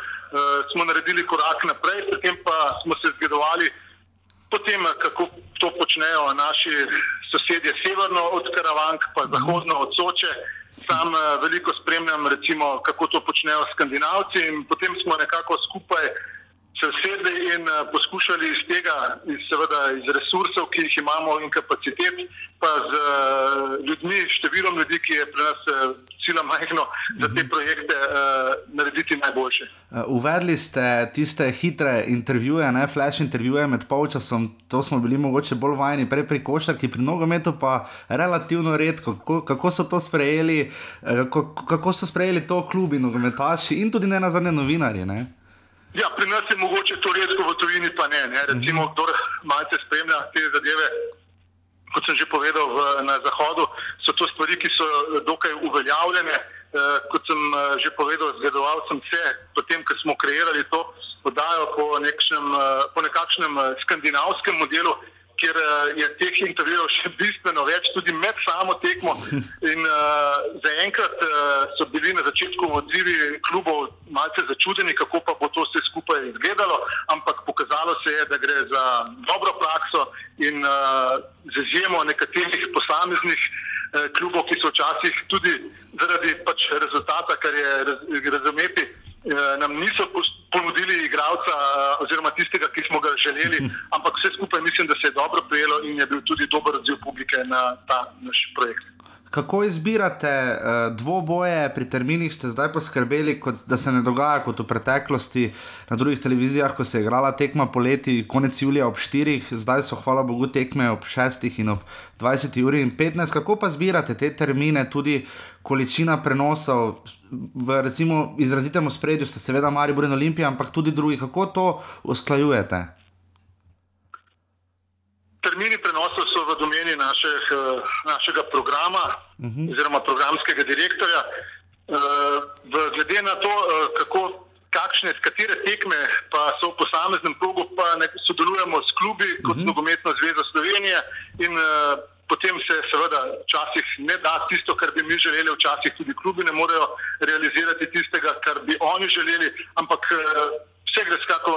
smo naredili korak naprej, potem pa smo se zgledovali potem, kako to počnejo naši sosedje severno od Karavank, pa zahodno od Soče. Sam veliko spremljam, recimo, kako to počnejo skandinavci in potem smo nekako skupaj se usedli in uh, poskušali iz tega, iz, seveda iz resursov, ki jih imamo in kapacitet, pa z uh, ljudmi, številom ljudi, ki je pri nas uh, sila majhno, za te mhm. projekte uh, narediti najboljše. Uvedli ste tiste hitre intervjuje, ne flash intervjuje med polčasom, to smo bili mogoče bolj vajeni, prej pri košarki, pri nogometu pa relativno redko. Kako, kako so to sprejeli, kako, kako so sprejeli to klubi, nogometaši in tudi ne nazadnje novinarji? Ne? Ja, pri nas je mogoče to redko, v tujini pa ne. ne. Recimo, mhm. kdo malce spremlja te zadeve, kot sem že povedal, v, na Zahodu, so to stvari, ki so dokaj uveljavljene. E, kot sem eh, že povedal, zgledoval sem se, potem, ko smo kreirali to podajo po, nekšnem, eh, po nekakšnem skandinavskem modelu kjer uh, je teh intervjujev še bistveno več, tudi med samo tekmo. [laughs] In uh, zaenkrat uh, so bili na začetku odzivi klubov malce začudeni, kako pa bo to vse skupaj izgledalo, ampak pokazalo se je, da gre za dobro prakso in uh, z izjemo nekaterih posameznih uh, klubov, ki so včasih tudi zaradi pač rezultata, kar je raz, razumeti. Nam niso ponudili igralca, oziroma tistega, ki smo ga želeli, [laughs] ampak vse skupaj mislim, da se je dobro prijelo in je bil tudi dober odziv publike na ta naš projekt. Kako izbirate uh, dvoboje, pri terminih ste zdaj poskrbeli, kot, da se ne dogaja kot v preteklosti na drugih televizijah, ko se je igrala tekma poleti, konec julija ob 4, zdaj so, hvala Bogu, tekme ob 6 in ob 20 uri in 15. Kako pa izbirate te termine, tudi količina prenosov v recimo, izrazitem spredju, ste seveda Maribor in Olimpija, ampak tudi drugi, kako to usklajujete? Termini prenosov so v domeni našeh, eh, našega programa, uh mhm. -huh. oziroma programskega direktorja. Uh, glede na to, uh, kako, kakšne, katere tekme pa so v posameznem krogu, pa ne sodelujemo s klubi kot uh mhm. -huh. Nogometno zvezo Slovenije. In, uh, Potem se seveda včasih ne da tisto, kar bi mi želeli, včasih tudi klubi ne morejo realizirati tistega, kar bi oni želeli, ampak eh, vse gre, skako,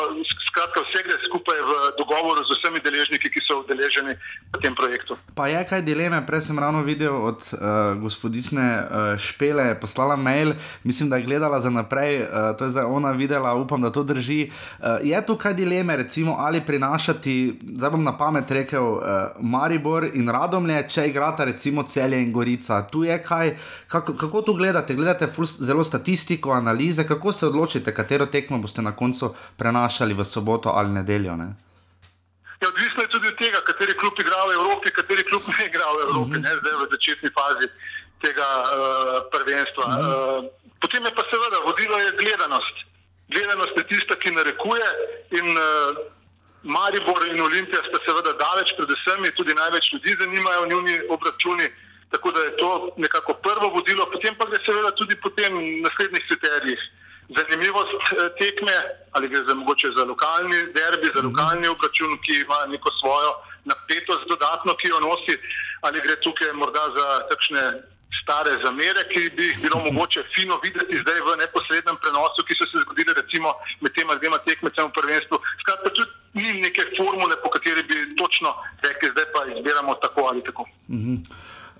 skratka, vse gre skupaj v dogovoru z vsemi deležniki, ki so udeleženi v tem projektu. Pa je kaj dileme, prej sem ravno videl od uh, gospodične uh, Špele, poslala mail, mislim, da je gledala za naprej, uh, to je zdaj ona videla, upam, da to drži. Uh, je tu kaj dileme, recimo, ali prinašati, zdaj bom na pamet rekel, uh, Maribor in Radomlje, če igrata recimo celje in Gorica. Tu je kaj, kako, kako tu gledate? Gledate zelo statistiko, analize, kako se odločite, katero tekmo boste na koncu prenašali v soboto ali nedeljo? Ne? Ja, odvisno je tudi od tega, kateri klub igra v Evropi, kateri klub ne igra v Evropi, mm -hmm. ne zdaj v začetni fazi tega uh, prvenstva. Mm -hmm. uh, potem je pa seveda vodilo je gledanost. Gledanost je tista, ki narekuje in uh, Maribor in Olimpija sta seveda daleč pred vsemi, tudi največ ljudi zanimajo njuni obračuni. Tako da je to nekako prvo vodilo, potem pa gre seveda tudi po tem naslednjih kriterijih zanimivost eh, tekme, ali gre za mogoče za lokalni derbi, za lokalni obračun, ki ima neko svojo napetost dodatno, ki jo nosi, ali gre tukaj morda za takšne stare zamere, ki bi jih bilo [laughs] mogoče fino videti zdaj v neposrednem prenosu, ki so se zgodile recimo med tema dvema tekmecema v prvenstvu. Skratka, tudi ni neke formule, po kateri bi točno rekli, zdaj pa izbiramo tako ali tako. -hmm.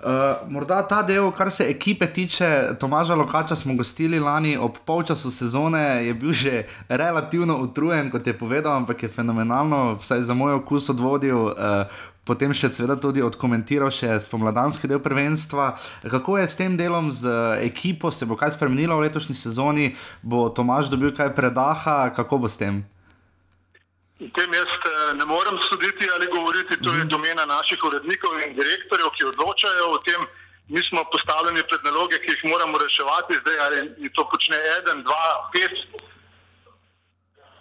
Uh, morda ta del, kar se ekipe tiče, Tomaža Lokača smo gostili lani ob polčasu sezone, je bil že relativno utrujen, kot je povedal, ampak je fenomenalno, vsaj za moj okus odvodil. Uh, Potem še seveda tudi odkomentiral še spomladanski del prvenstva. Kako je s tem delom, z ekipo, se bo kaj spremenilo v letošnji sezoni, bo Tomaž dobil kaj predaha, kako bo s tem? V tem jaz eh, ne morem soditi ali govoriti, to je mhm. domena naših urednikov in direktorjev, ki odločajo o tem. Mi smo postavljeni pred naloge, ki jih moramo reševati, zdaj ali to počne eden, dva, pet,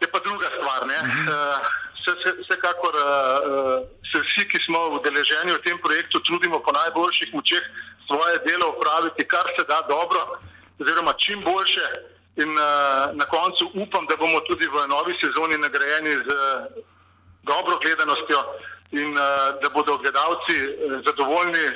je pa druga stvar. Mhm. Eh, vse, vse, vsekakor eh, se vsi, ki smo udeleženi v tem projektu, trudimo po najboljših močeh svoje delo upraviti, kar se da dobro, oziroma čim boljše. In uh, na koncu upam, da bomo tudi v novi sezoni nagrajeni z dobro gledanostjo in uh, da bodo gledalci uh, zadovoljni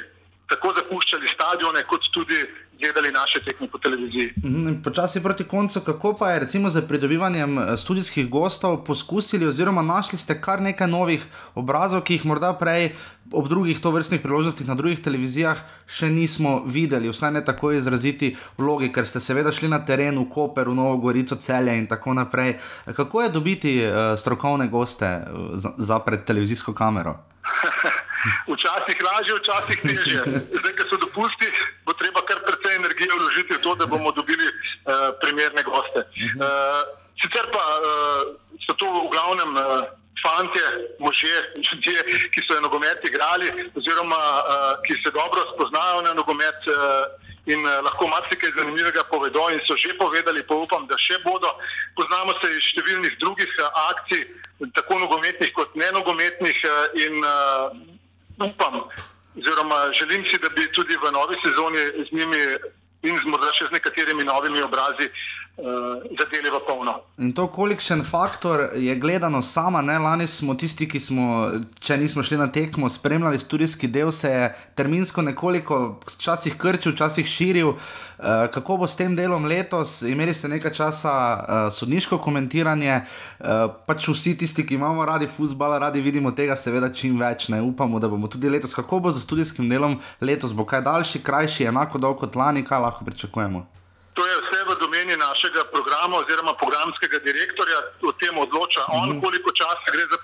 tako zapuščali stadione, kot tudi gledali naše tekme po televiziji. Mhm, počasi proti koncu, kako pa je recimo z pridobivanjem študijskih gostov poskusili, oziroma našli ste kar nekaj novih obrazov, ki jih morda prej ob drugih tovrstnih priložnostih na drugih televizijah še nismo videli, vsaj ne tako izraziti vlogi, ker ste seveda šli na teren v Koper, v Novo Gorico, celje in tako naprej. Kako je dobiti uh, strokovne goste uh, za, za pred televizijsko kamero? [laughs] včasih lažje, včasih teže. Zdaj, ko so dopusti, bo treba kar precej energije vložiti v to, da bomo dobili uh, primerne goste. Uh, sicer pa uh, so to v glavnem. Uh, Fantje, možje, ljudje, ki so nogomet igrali, oziroma uh, ki se dobro spoznajo na nogomet uh, in lahko marsikaj zanimivega povedo, in so že povedali, pa upam, da še bodo. Poznamo se iz številnih drugih akcij, tako nogometnih kot ne nogometnih, in uh, upam, oziroma želim si, da bi tudi v novi sezoni z njimi in z morda še z nekaterimi novimi obrazi uh, zadeli v polno. In to, kolikšen faktor je gledano sama, ne lani smo tisti, ki smo, če nismo šli na tekmo, spremljali studijski del, se je terminsko nekoliko, včasih krčil, včasih širil. Uh, kako bo s tem delom letos? Imeli ste nekaj časa uh, sodniško komentiranje, uh, pač vsi tisti, ki imamo radi futbol, radi vidimo tega, seveda čim več. Ne upamo, da bomo tudi letos. Kako bo z studijskim delom letos? Bo kaj daljši, krajši, enako dolg kot lani, kaj lahko pričakujemo? To je vse programa oziroma programskega direktorja, o tem odloča on, mhm. koliko časa gre za,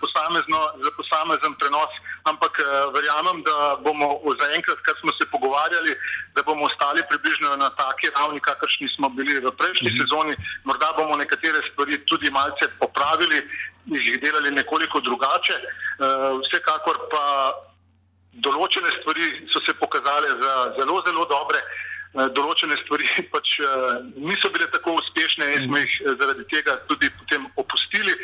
za posamezen prenos. Ampak uh, verjamem, da bomo zaenkrat, kar smo se pogovarjali, da bomo ostali približno na taki ravni, kakršni smo bili v prejšnji mm -hmm. sezoni. Morda bomo nekatere stvari tudi malce popravili, jih delali nekoliko drugače. Uh, vsekakor pa določene stvari so se pokazale za zelo, zelo dobre. Eh, določene stvari [laughs] pač eh, niso bile tako uspešne in smo jih eh, zaradi tega tudi potem opustili.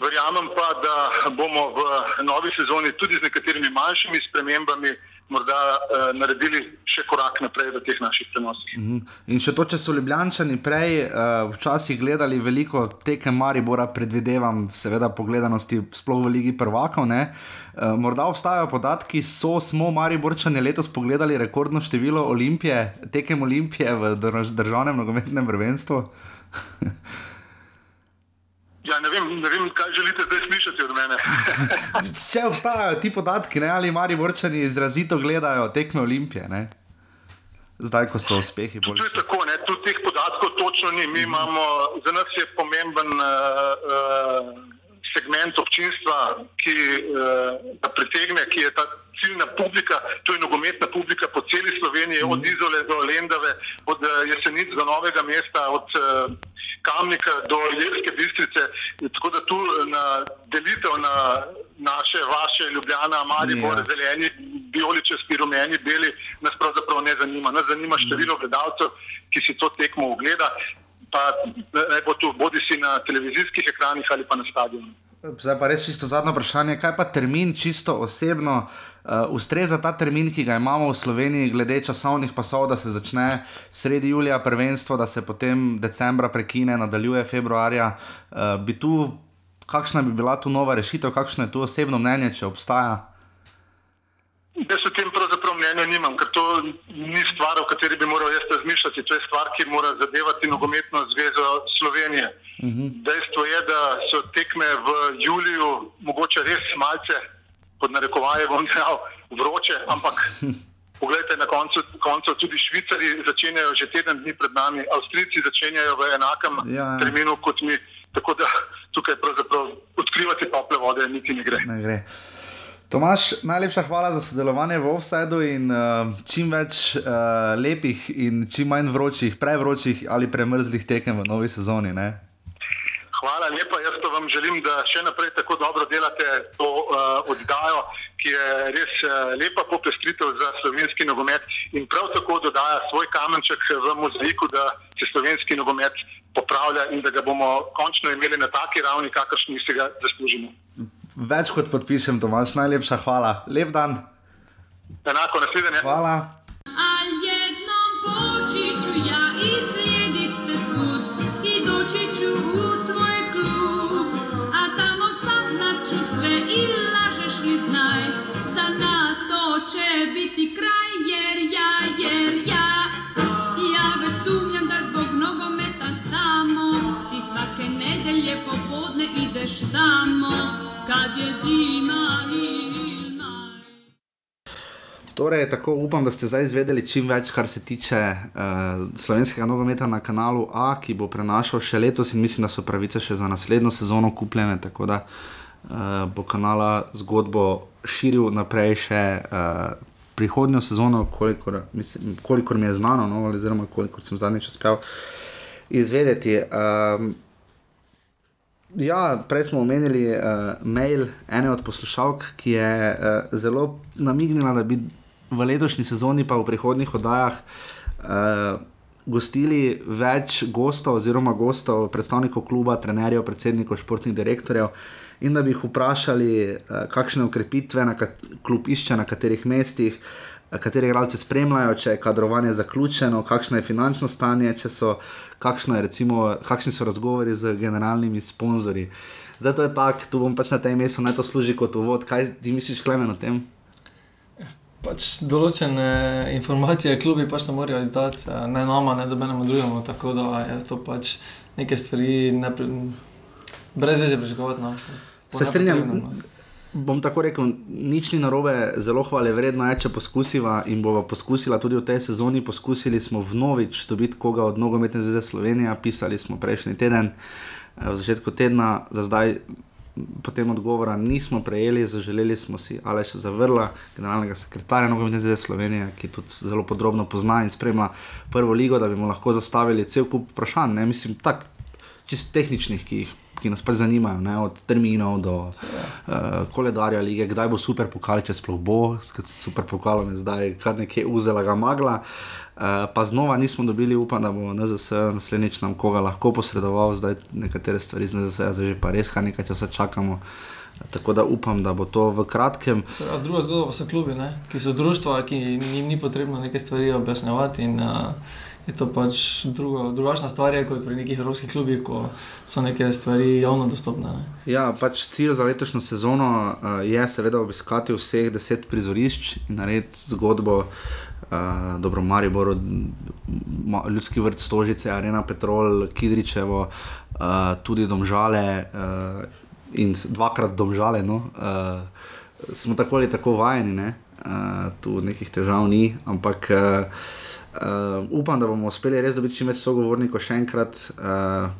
Verjamem pa, da bomo v novi sezoni tudi z nekaterimi manjšimi spremembami morda uh, naredili še korak naprej v teh naših prenosih. Mhm. In še to, če so Ljubljani prej uh, včasih gledali veliko tekem Maribora, predvidevam, seveda po gledanosti, sploh v Ligi prvakov. Uh, morda obstajajo podatki, so smo Mariborčani letos pogledali rekordno število olimpije, tekem olimpije v drž državnem nogometnem prvenstvu. [laughs] Ja, ne, vem, ne vem, kaj želite zdaj slišati od mene. [laughs] Če obstajajo ti podatki, ne, ali mari vrčani izrazito gledajo tekme olimpije, ne? zdaj, ko so uspehi. To je tako, ne, tu teh podatkov točno ni. Mi imamo, za nas je pomemben uh, uh, segment občinstva, ki uh, pritegne, ki je ta ciljna publika, to je nogometna publika po celi Sloveniji, od Izole do Lendave, od uh, Jesenic do Novega mesta, od uh, Kamnika do Iljerske bistrice. Tako da tu na delitev na naše, vaše, Ljubljana, Maribor, Ja. zeleni, vijoličasti, rumeni, beli, nas pravzaprav ne zanima. Nas zanima število gledalcev, ki si to tekmo ogleda, pa naj bo tu bodi si na televizijskih ekranih ali pa na stadionu. Zdaj pa res čisto zadnje vprašanje, kaj pa termin, čisto osebno, uh, ustreza ta termin, ki ga imamo v Sloveniji, glede časovnih pasov, da se začne sredi julija prvenstvo, da se potem decembra prekine, nadaljuje februarja. Uh, bi tu, kakšna bi bila tu nova rešitev, kakšno je tu osebno mnenje, če obstaja? Jaz o tem mnenja nimam, ker to ni stvar, o kateri bi moral jaz razmišljati. To je stvar, ki mora zadevati nogometno zvezo Slovenije. Uh -huh. Dejstvo je, da so tekme v juliju mogoče res malce, pod narekovaje bom dejal, vroče, ampak [laughs] poglejte, na koncu, koncu tudi Švicari začenjajo že teden dni pred nami, Avstrijci začenjajo v enakem Ja, ja. terminu kot mi. Tako da tukaj pravzaprav odkrivati tople vode niti ne gre. Ne gre. Tomaš, najlepša hvala za sodelovanje v Offsideu in uh, čim več uh, lepih in čim manj vročih, prevročih ali premrzlih tekem v novi sezoni. Ne? Hvala lepa, jaz pa vam želim, da še naprej tako dobro delate to uh, oddajo, ki je res uh, lepa popestritev za slovenski nogomet in prav tako dodaja svoj kamenček v mozaiku, da se slovenski nogomet popravlja in da ga bomo končno imeli na taki ravni, kakršni si ga zaslužimo. Več kot podpišem, Tomaš, najlepša hvala. Lep dan. Enako naslednje. Hvala. A kad je zima ili maj. Torej, tako upam, da ste zdaj izvedeli čim več, kar se tiče uh, slovenskega nogometa na kanalu A, ki bo prenašal še letos in mislim, da so pravice še za naslednjo sezono kupljene, tako da uh, bo kanala zgodbo širil naprej še uh, prihodnjo sezono, kolikor, mislim, kolikor mi je znano, no, oziroma kolikor sem zadnjič uspel izvedeti. Um, Ja, prej smo omenili uh, mail ene od poslušalk, ki je uh, zelo namignila, da bi v letošnji sezoni, pa v prihodnjih oddajah, uh, gostili več gostov, oziroma gostov, predstavnikov kluba, trenerjev, predsednikov, športnih direktorjev, in da bi jih vprašali, uh, kakšne ukrepitve na kat klub išče, na katerih mestih. Kateri igralci spremljajo, če je kadrovanje zaključeno, kakšno je finančno stanje, so, kakšno je recimo, kakšni so razgovori z generalnimi sponzorji. Zdaj to je tako, tu bom pač na tem mestu, naj to služi kot uvod. Kaj ti misliš, Klemen, o tem? Pač določene informacije klubi pač ne morejo izdati, eh, ne nama, ne dobenemu drugemu, tako da je to pač neke stvari ne pri, brez veze pričakovati. No. Se strinjam. Bom tako rekel, nič ni narobe, zelo hvale vredno je, če poskusiva in bova poskusila tudi v tej sezoni. Poskusili smo vnovič dobiti koga od Nogometne zveze Slovenije, pisali smo prejšnji teden, eh, v začetku tedna, za zdaj potem odgovora nismo prejeli, zaželeli smo si Aleša Zavrla, generalnega sekretarja zveze Slovenije, ki tudi zelo podrobno pozna in spremlja prvo ligo, da bi mu lahko zastavili cel kup vprašanj, ne mislim, tako čist tehničnih, ki jih. Ki nas pač zanimajo, ne, od terminov do uh, koledarja lige, kdaj bo super pokal, če sploh bo, s super pokalom je zdaj kar nekaj uzela ga magla. Uh, pa znova nismo dobili, upam, da bo NZS naslednjič nam koga lahko posredoval, zdaj nekatere stvari z NZS, zdaj že pa res kar nekaj časa čakamo. Tako da upam, da bo to v kratkem. Seveda, druga zgodba pa so klubi, ne? ki so društva, ki jim ni potrebno neke stvari objasnjevati. In, uh, je to pač drugo, drugačna stvar, je kot pri nekih evropskih klubih, ko so neke stvari javno dostopne. Ne? Ja, pač cilj za letošnjo sezono uh, je seveda obiskati vseh deset prizorišč in narediti zgodbo. Uh, dobro, Maribor, ma, Ljudski vrt, Stožice, Arena Petrol, Kidričevo, uh, tudi Domžale uh, in dvakrat Domžale. No, uh, smo tako ali tako vajeni, ne? uh, tu nekih težav ni, ampak uh, uh, upam, da bomo uspeli res dobiti čim več sogovornikov še enkrat. Uh,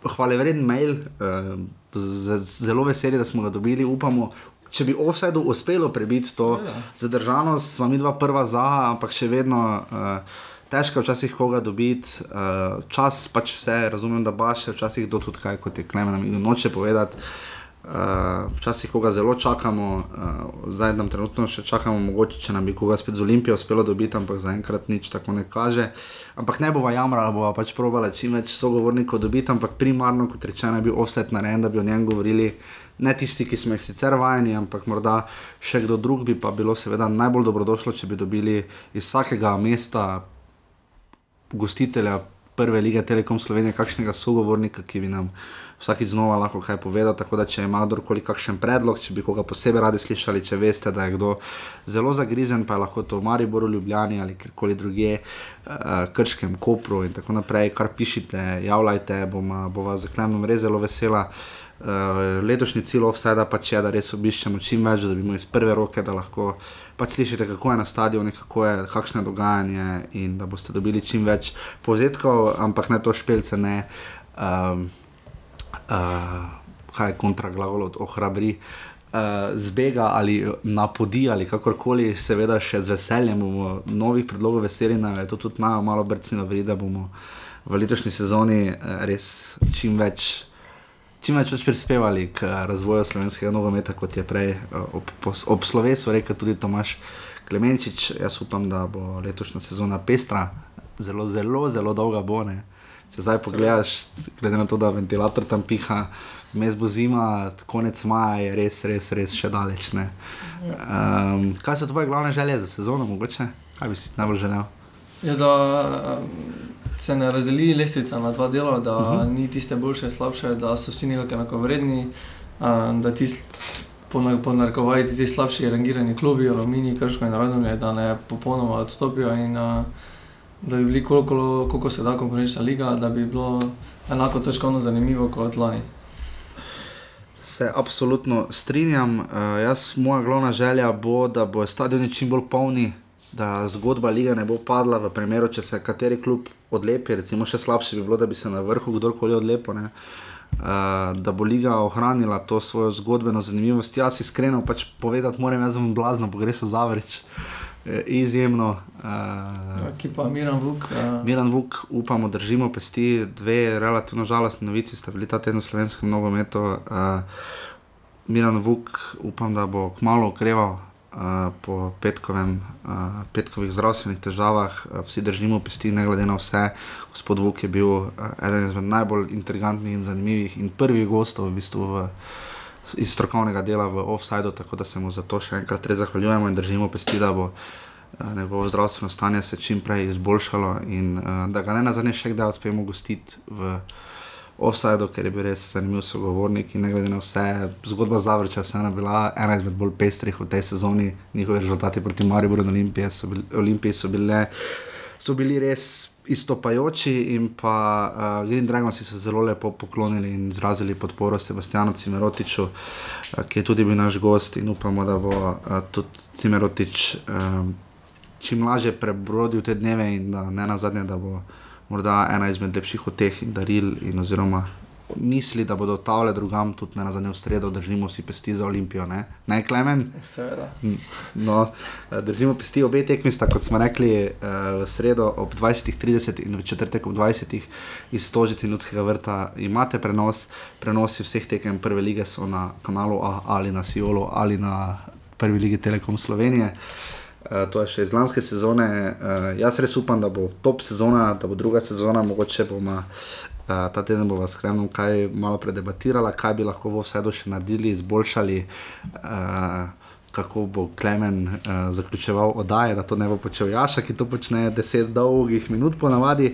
hvale vreden mail, uh, z, z, zelo veseli, da smo ga dobili. Upamo, če bi offsajdu uspelo prebiti to zadržanost, smo mi dva prva za, ampak še vedno. Uh, Težko je včasih koga dobiti, uh, čas pač vse, razumem, da baš včasih do tudi kaj, kot je Klemen noče povedati. Uh, včasih koga zelo čakamo, uh, zdaj nam trenutno še čakamo, mogoče če nam bi koga spet z Olimpijo uspelo dobiti, ampak zaenkrat nič tako ne kaže. Ampak ne bova jamrala, bova pač probala čim več sogovornikov dobiti, ampak primarno, kot rečeno, je bil offset narejen, da bi o njem govorili. Ne tisti, ki smo jih sicer vajeni, ampak morda še kdo drug bi pa bilo seveda najbolj dobrodošlo, če bi dobili iz vsakega mesta gostitelja prve lige Telekom Slovenije, kakšnega sogovornika, ki bi nam vsakeč znova lahko kaj povedal. Tako da, če ima kdorkoli kakšen predlog, če bi koga posebej radi slišali, če veste, da je kdo zelo zagrizen, pa je lahko to v Mariboru, Ljubljani ali kjerkoli drugje, uh, Krškem, Kopru in tako naprej, kar pišite, javljajte, bom, bova za klemom res zelo vesela. Uh, letošnji cilj offsajda pač je, da res obiščemo čim več, da bi imeli iz prve roke, da lahko pač slišite, kako je na stadionu, kako je, kakšno je dogajanje in da boste dobili čim več povzetkov, ampak ne to špelce, ne um, uh, kaj je kontraglavolo, ohrabri. Uh, zbega ali napodi ali kakorkoli, seveda še z veseljem bomo novih predlogov veseli, da je to tudi nama malo brcnilo, vri, da bomo v letošnji sezoni res čim več čim več pač prispevali k eh, razvoju slovenskega nogometa, kot je prej eh, ob, ob slovesu rekel tudi Tomaš Klemenčič. Jaz upam, da bo letošnja sezona pestra, zelo, zelo, zelo dolga bo. Ne. Če zdaj pogledaš, glede na to, da ventilator tam piha, vmes bo zima, konec maja je res, res, res še daleč. ne. Um, kaj so tvoje glavne želje za sezono, mogoče? Kaj bi si najbolj želel? Je, da um, se ne razdeli lestvica na dva dela, da uh -huh. ni tiste boljše, slabše, da so vsi nekako enakovredni, um, da ti po, na- po narekovaji ti slabši rangirani klubi, Alumini, Krško in Radomlje, da ne popolnoma odstopijo in uh, da bi bili koliko, koliko se da konkurenčna liga, da bi bilo enako točkovno zanimivo kot lani. Se absolutno strinjam. Uh, jaz, moja glavna želja bo, da bo stadioni čim bolj polni, da zgodba lige ne bo padla v primeru, če se kateri klub odlepi. Recimo še slabše bi bilo, da bi se na vrhu kdorkoli odlepil. Uh, da bo liga ohranila to svojo zgodbeno zanimivost. Jaz iskreno pač povedati moram, jaz sem blazno pogrešal Zavrič, Eh, izjemno. Uh, Ekipa Miran Vuk. Uh, Miran Vuk, upamo, držimo pesti. Dve relativno žalostni novici sta bili ta teden v slovenskem nogometu. Uh, Miran Vuk, upam, da bo kmalo okreval uh, po petkovem, uh, petkovih zdravstvenih težavah. Uh, vsi držimo pesti, ne glede na vse. Gospod Vuk je bil uh, eden izmed najbolj intrigantnih in zanimivih in prvih gostov v bistvu v. Iz strokovnega dela v offsajdu, tako da se mu za to še enkrat zahvaljujemo in držimo pesti, da bo uh, njegovo zdravstveno stanje se čim prej izboljšalo in uh, da ga ne na zadnje še kdaj uspemo gostiti v offsajdu, ker je bil res zanimiv sogovornik in ne glede na vse, zgodba Zavrča vseeno bila ena izmed bolj pestrih v tej sezoni, njihovi rezultati proti Mariboru in Olimpiji so, bil, Olimpiji so bile. So bili res istopajoči, in pa uh, Green Dragons so zelo lepo poklonili in izrazili podporo Sebastianu Cimerotiču, uh, ki je tudi bil naš gost, in upamo, da bo uh, tudi Cimerotič um, čim lažje prebrodil te dneve in da ne na zadnje, da bo morda ena izmed lepših uteh in daril, in oziroma misli, da bodo tavle drugam, tudi ne na zadnje v sredo, držimo vsi pesti za Olimpijo. Ne, ne Klemen? seveda. No, eh, držimo pesti obe tekmi, sta kot smo rekli eh, v sredo ob 20.30 in v četrtek ob 20. iz Stožice in Ljudskega vrta. Imate prenos, prenosi vseh tekem prve lige so na kanalu A ali na Siolu ali na prvi ligi Telekom Slovenije. Uh, to je še iz lanske sezone. Uh, jaz res upam, da bo top sezona, da bo druga sezona, mogoče bomo uh, ta teden bomo s Kremlom kaj malo predebatirali, kaj bi lahko v vsedu še naredili, izboljšali. Uh, Kako bo Klemen uh, zaključeval oddaje, da to ne bo počel Jaša, ki to počne 10 dolgih minut po navadi.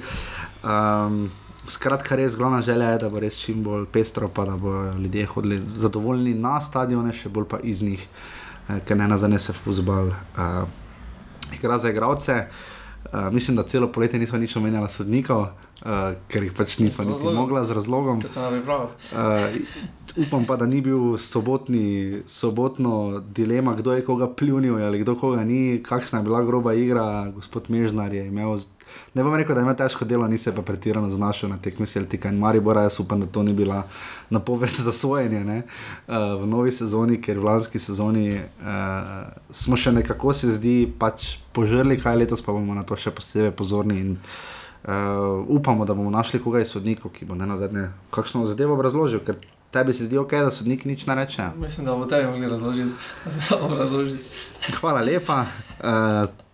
Um, skratka, res glavna želja je, da bo res čim bolj pestro, pa da bodo ljudje hodili zadovoljni na stadione, še bolj pa iz njih, uh, ker ne nazadnje se futbol uh, igra za igralce. Uh, mislim, da celo poletje nismo nič omenjali sodnikov, uh, ker jih pač nismo niti mogla z razlogom. Uh, upam pa, da ni bil sobotni, sobotno dilema, kdo je koga pljunil ali kdo koga ni, kakšna je bila groba igra. Gospod Mežnar je imel, ne bom rekel, da ima težko delo, ni se pa pretirano znašel na tekmi Celtika in Maribora. Jaz upam, da to ni bila napoved za sojenje ne, uh, v novi sezoni, ker v lanski sezoni uh, smo še nekako se zdi pač požrli, kaj letos pa bomo na to še posebej pozorni. In, Uh, upamo, da bomo našli koga iz sodnikov, ki bo ne na zadnje kakšno zadevo obrazložil, ker tebi se zdi ok, da sodnik nič ne reče. Mislim, da bo tebi mogli razložiti. [laughs] obrazložiti. Hvala lepa. Uh,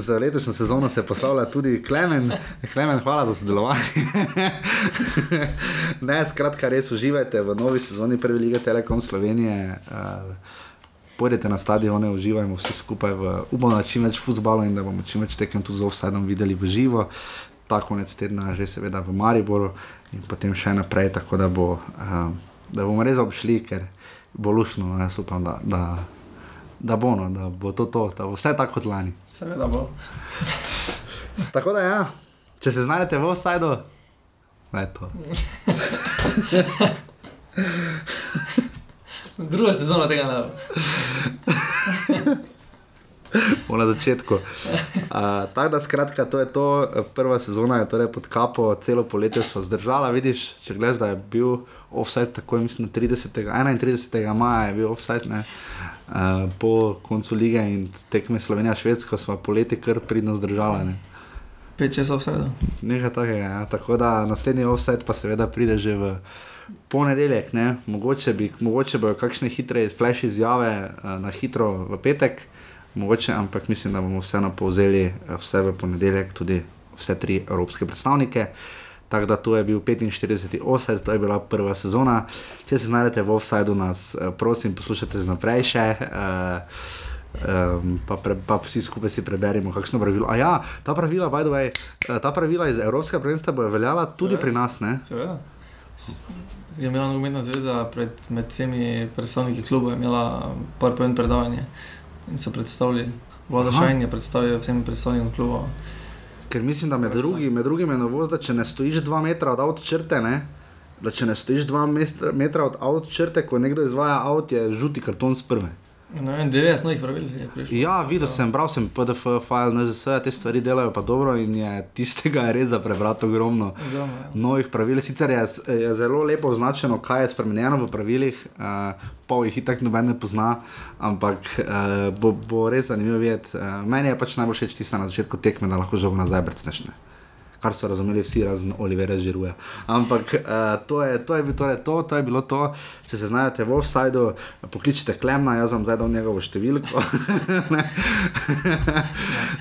za letošnjo sezono se poslavlja tudi Klemen. Klemen, hvala za sodelovanje. [laughs] ne, skratka, res uživajte v novi sezoni Prve lige Telekom Slovenije. Uh, Pojdite na stadione, uživajmo vsi skupaj, v, upamo na čim več futbola in da bomo čim več tekem tudi z offsidom videli v živo. Ta konec tedna že seveda v Mariboru in potem še naprej, tako da, bo, uh, da bomo res obšli, ker bo lušno, no, jaz upam, da, da, da bo, no, da bo to, to, da bo vse tako kot lani. Seveda bo. Tako da ja, če se znajdete v offsidu, je to. Druga sezona tega ne bo. [laughs] Bo na začetku. Uh, Tako da, skratka, to je to. Prva sezona je torej pod kapo, celo poletje so zdržala. Vidiš, če gledaš, da je bil offset, tako mislim, 30. 31. maja je bil offset. Uh, po koncu lige in tekme Slovenija-Švedska smo poletje kar pridno zdržala. Ne. 5-6 vse. Nekaj takega. Ja. Tako da naslednji offset pa seveda pride že v ponedeljek. Ne. Mogoče, bi, mogoče bojo kakšne hitre flash izjave uh, na hitro v petek, mogoče, ampak mislim, da bomo vseeno povzeli uh, vse v ponedeljek, tudi vse tri evropske predstavnike. Tako da to je bil 45. offset, to je bila prva sezona. Če se znajdete v offsajdu, nas eh, prosim, poslušajte naprej še. Uh, Um, pa, pre, pa vsi skupaj si preberemo, kakšno pravilo. A ja, ta pravila, by the way, eh, ta pravila iz Evropskega prvenstva bojo veljala tudi Seveda. pri nas. Ne? Seveda. Je imela nogometna zveza pred, med vsemi predstavniki kluba, je imela PowerPoint predavanje in so predstavili. Vlada. Šajn je predstavil vsem predstavnikom kluba. Ker mislim, da med drugim, med drugim je novost, da če ne stojiš dva metra od avt črte, ne? da če ne stojiš dva metra od avt črte, ko nekdo izvaja avt, je žuti karton s prve. Ne vem, 90 novih pravil je prišlo. Ja, videl sem, bral sem PDF file, NZS, te stvari delajo pa dobro in je tistega res za prebrati ogromno. Ogromno, ja. Novih pravil, sicer je, je zelo lepo označeno, kaj je spremenjeno v pravilih, uh, pol jih itak noben ne pozna, ampak uh, bo, bo res zanimivo videti. Uh, meni je pač najbolj všeč tista na začetku tekme, da lahko žogo nazaj brcneš. ne. Kar so razumeli vsi, razen Olivera Žiruja. Ampak uh, to, je, to, je, bil- torej to, to je bilo to. Če se znajdete v offsajdu, pokličite Klemna, jaz vam zdaj dam njegovo številko. [laughs]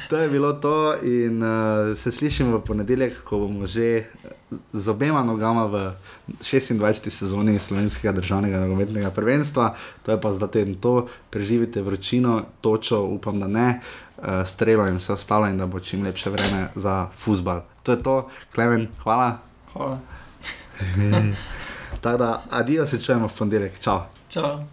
To je bilo to in uh, se slišimo v ponedeljek, ko bomo že z obema nogama v 26. sezoni slovenskega državnega nogometnega prvenstva. To je pa za teden to, preživite vročino, točo, upam, da ne, uh, strelo in vse ostalo in da bo čim lepše vreme za futbal. To je to, Klemen, hvala. Hvala. [laughs] Tako da, adijo, se čujemo v ponedeljek, čau. Čau.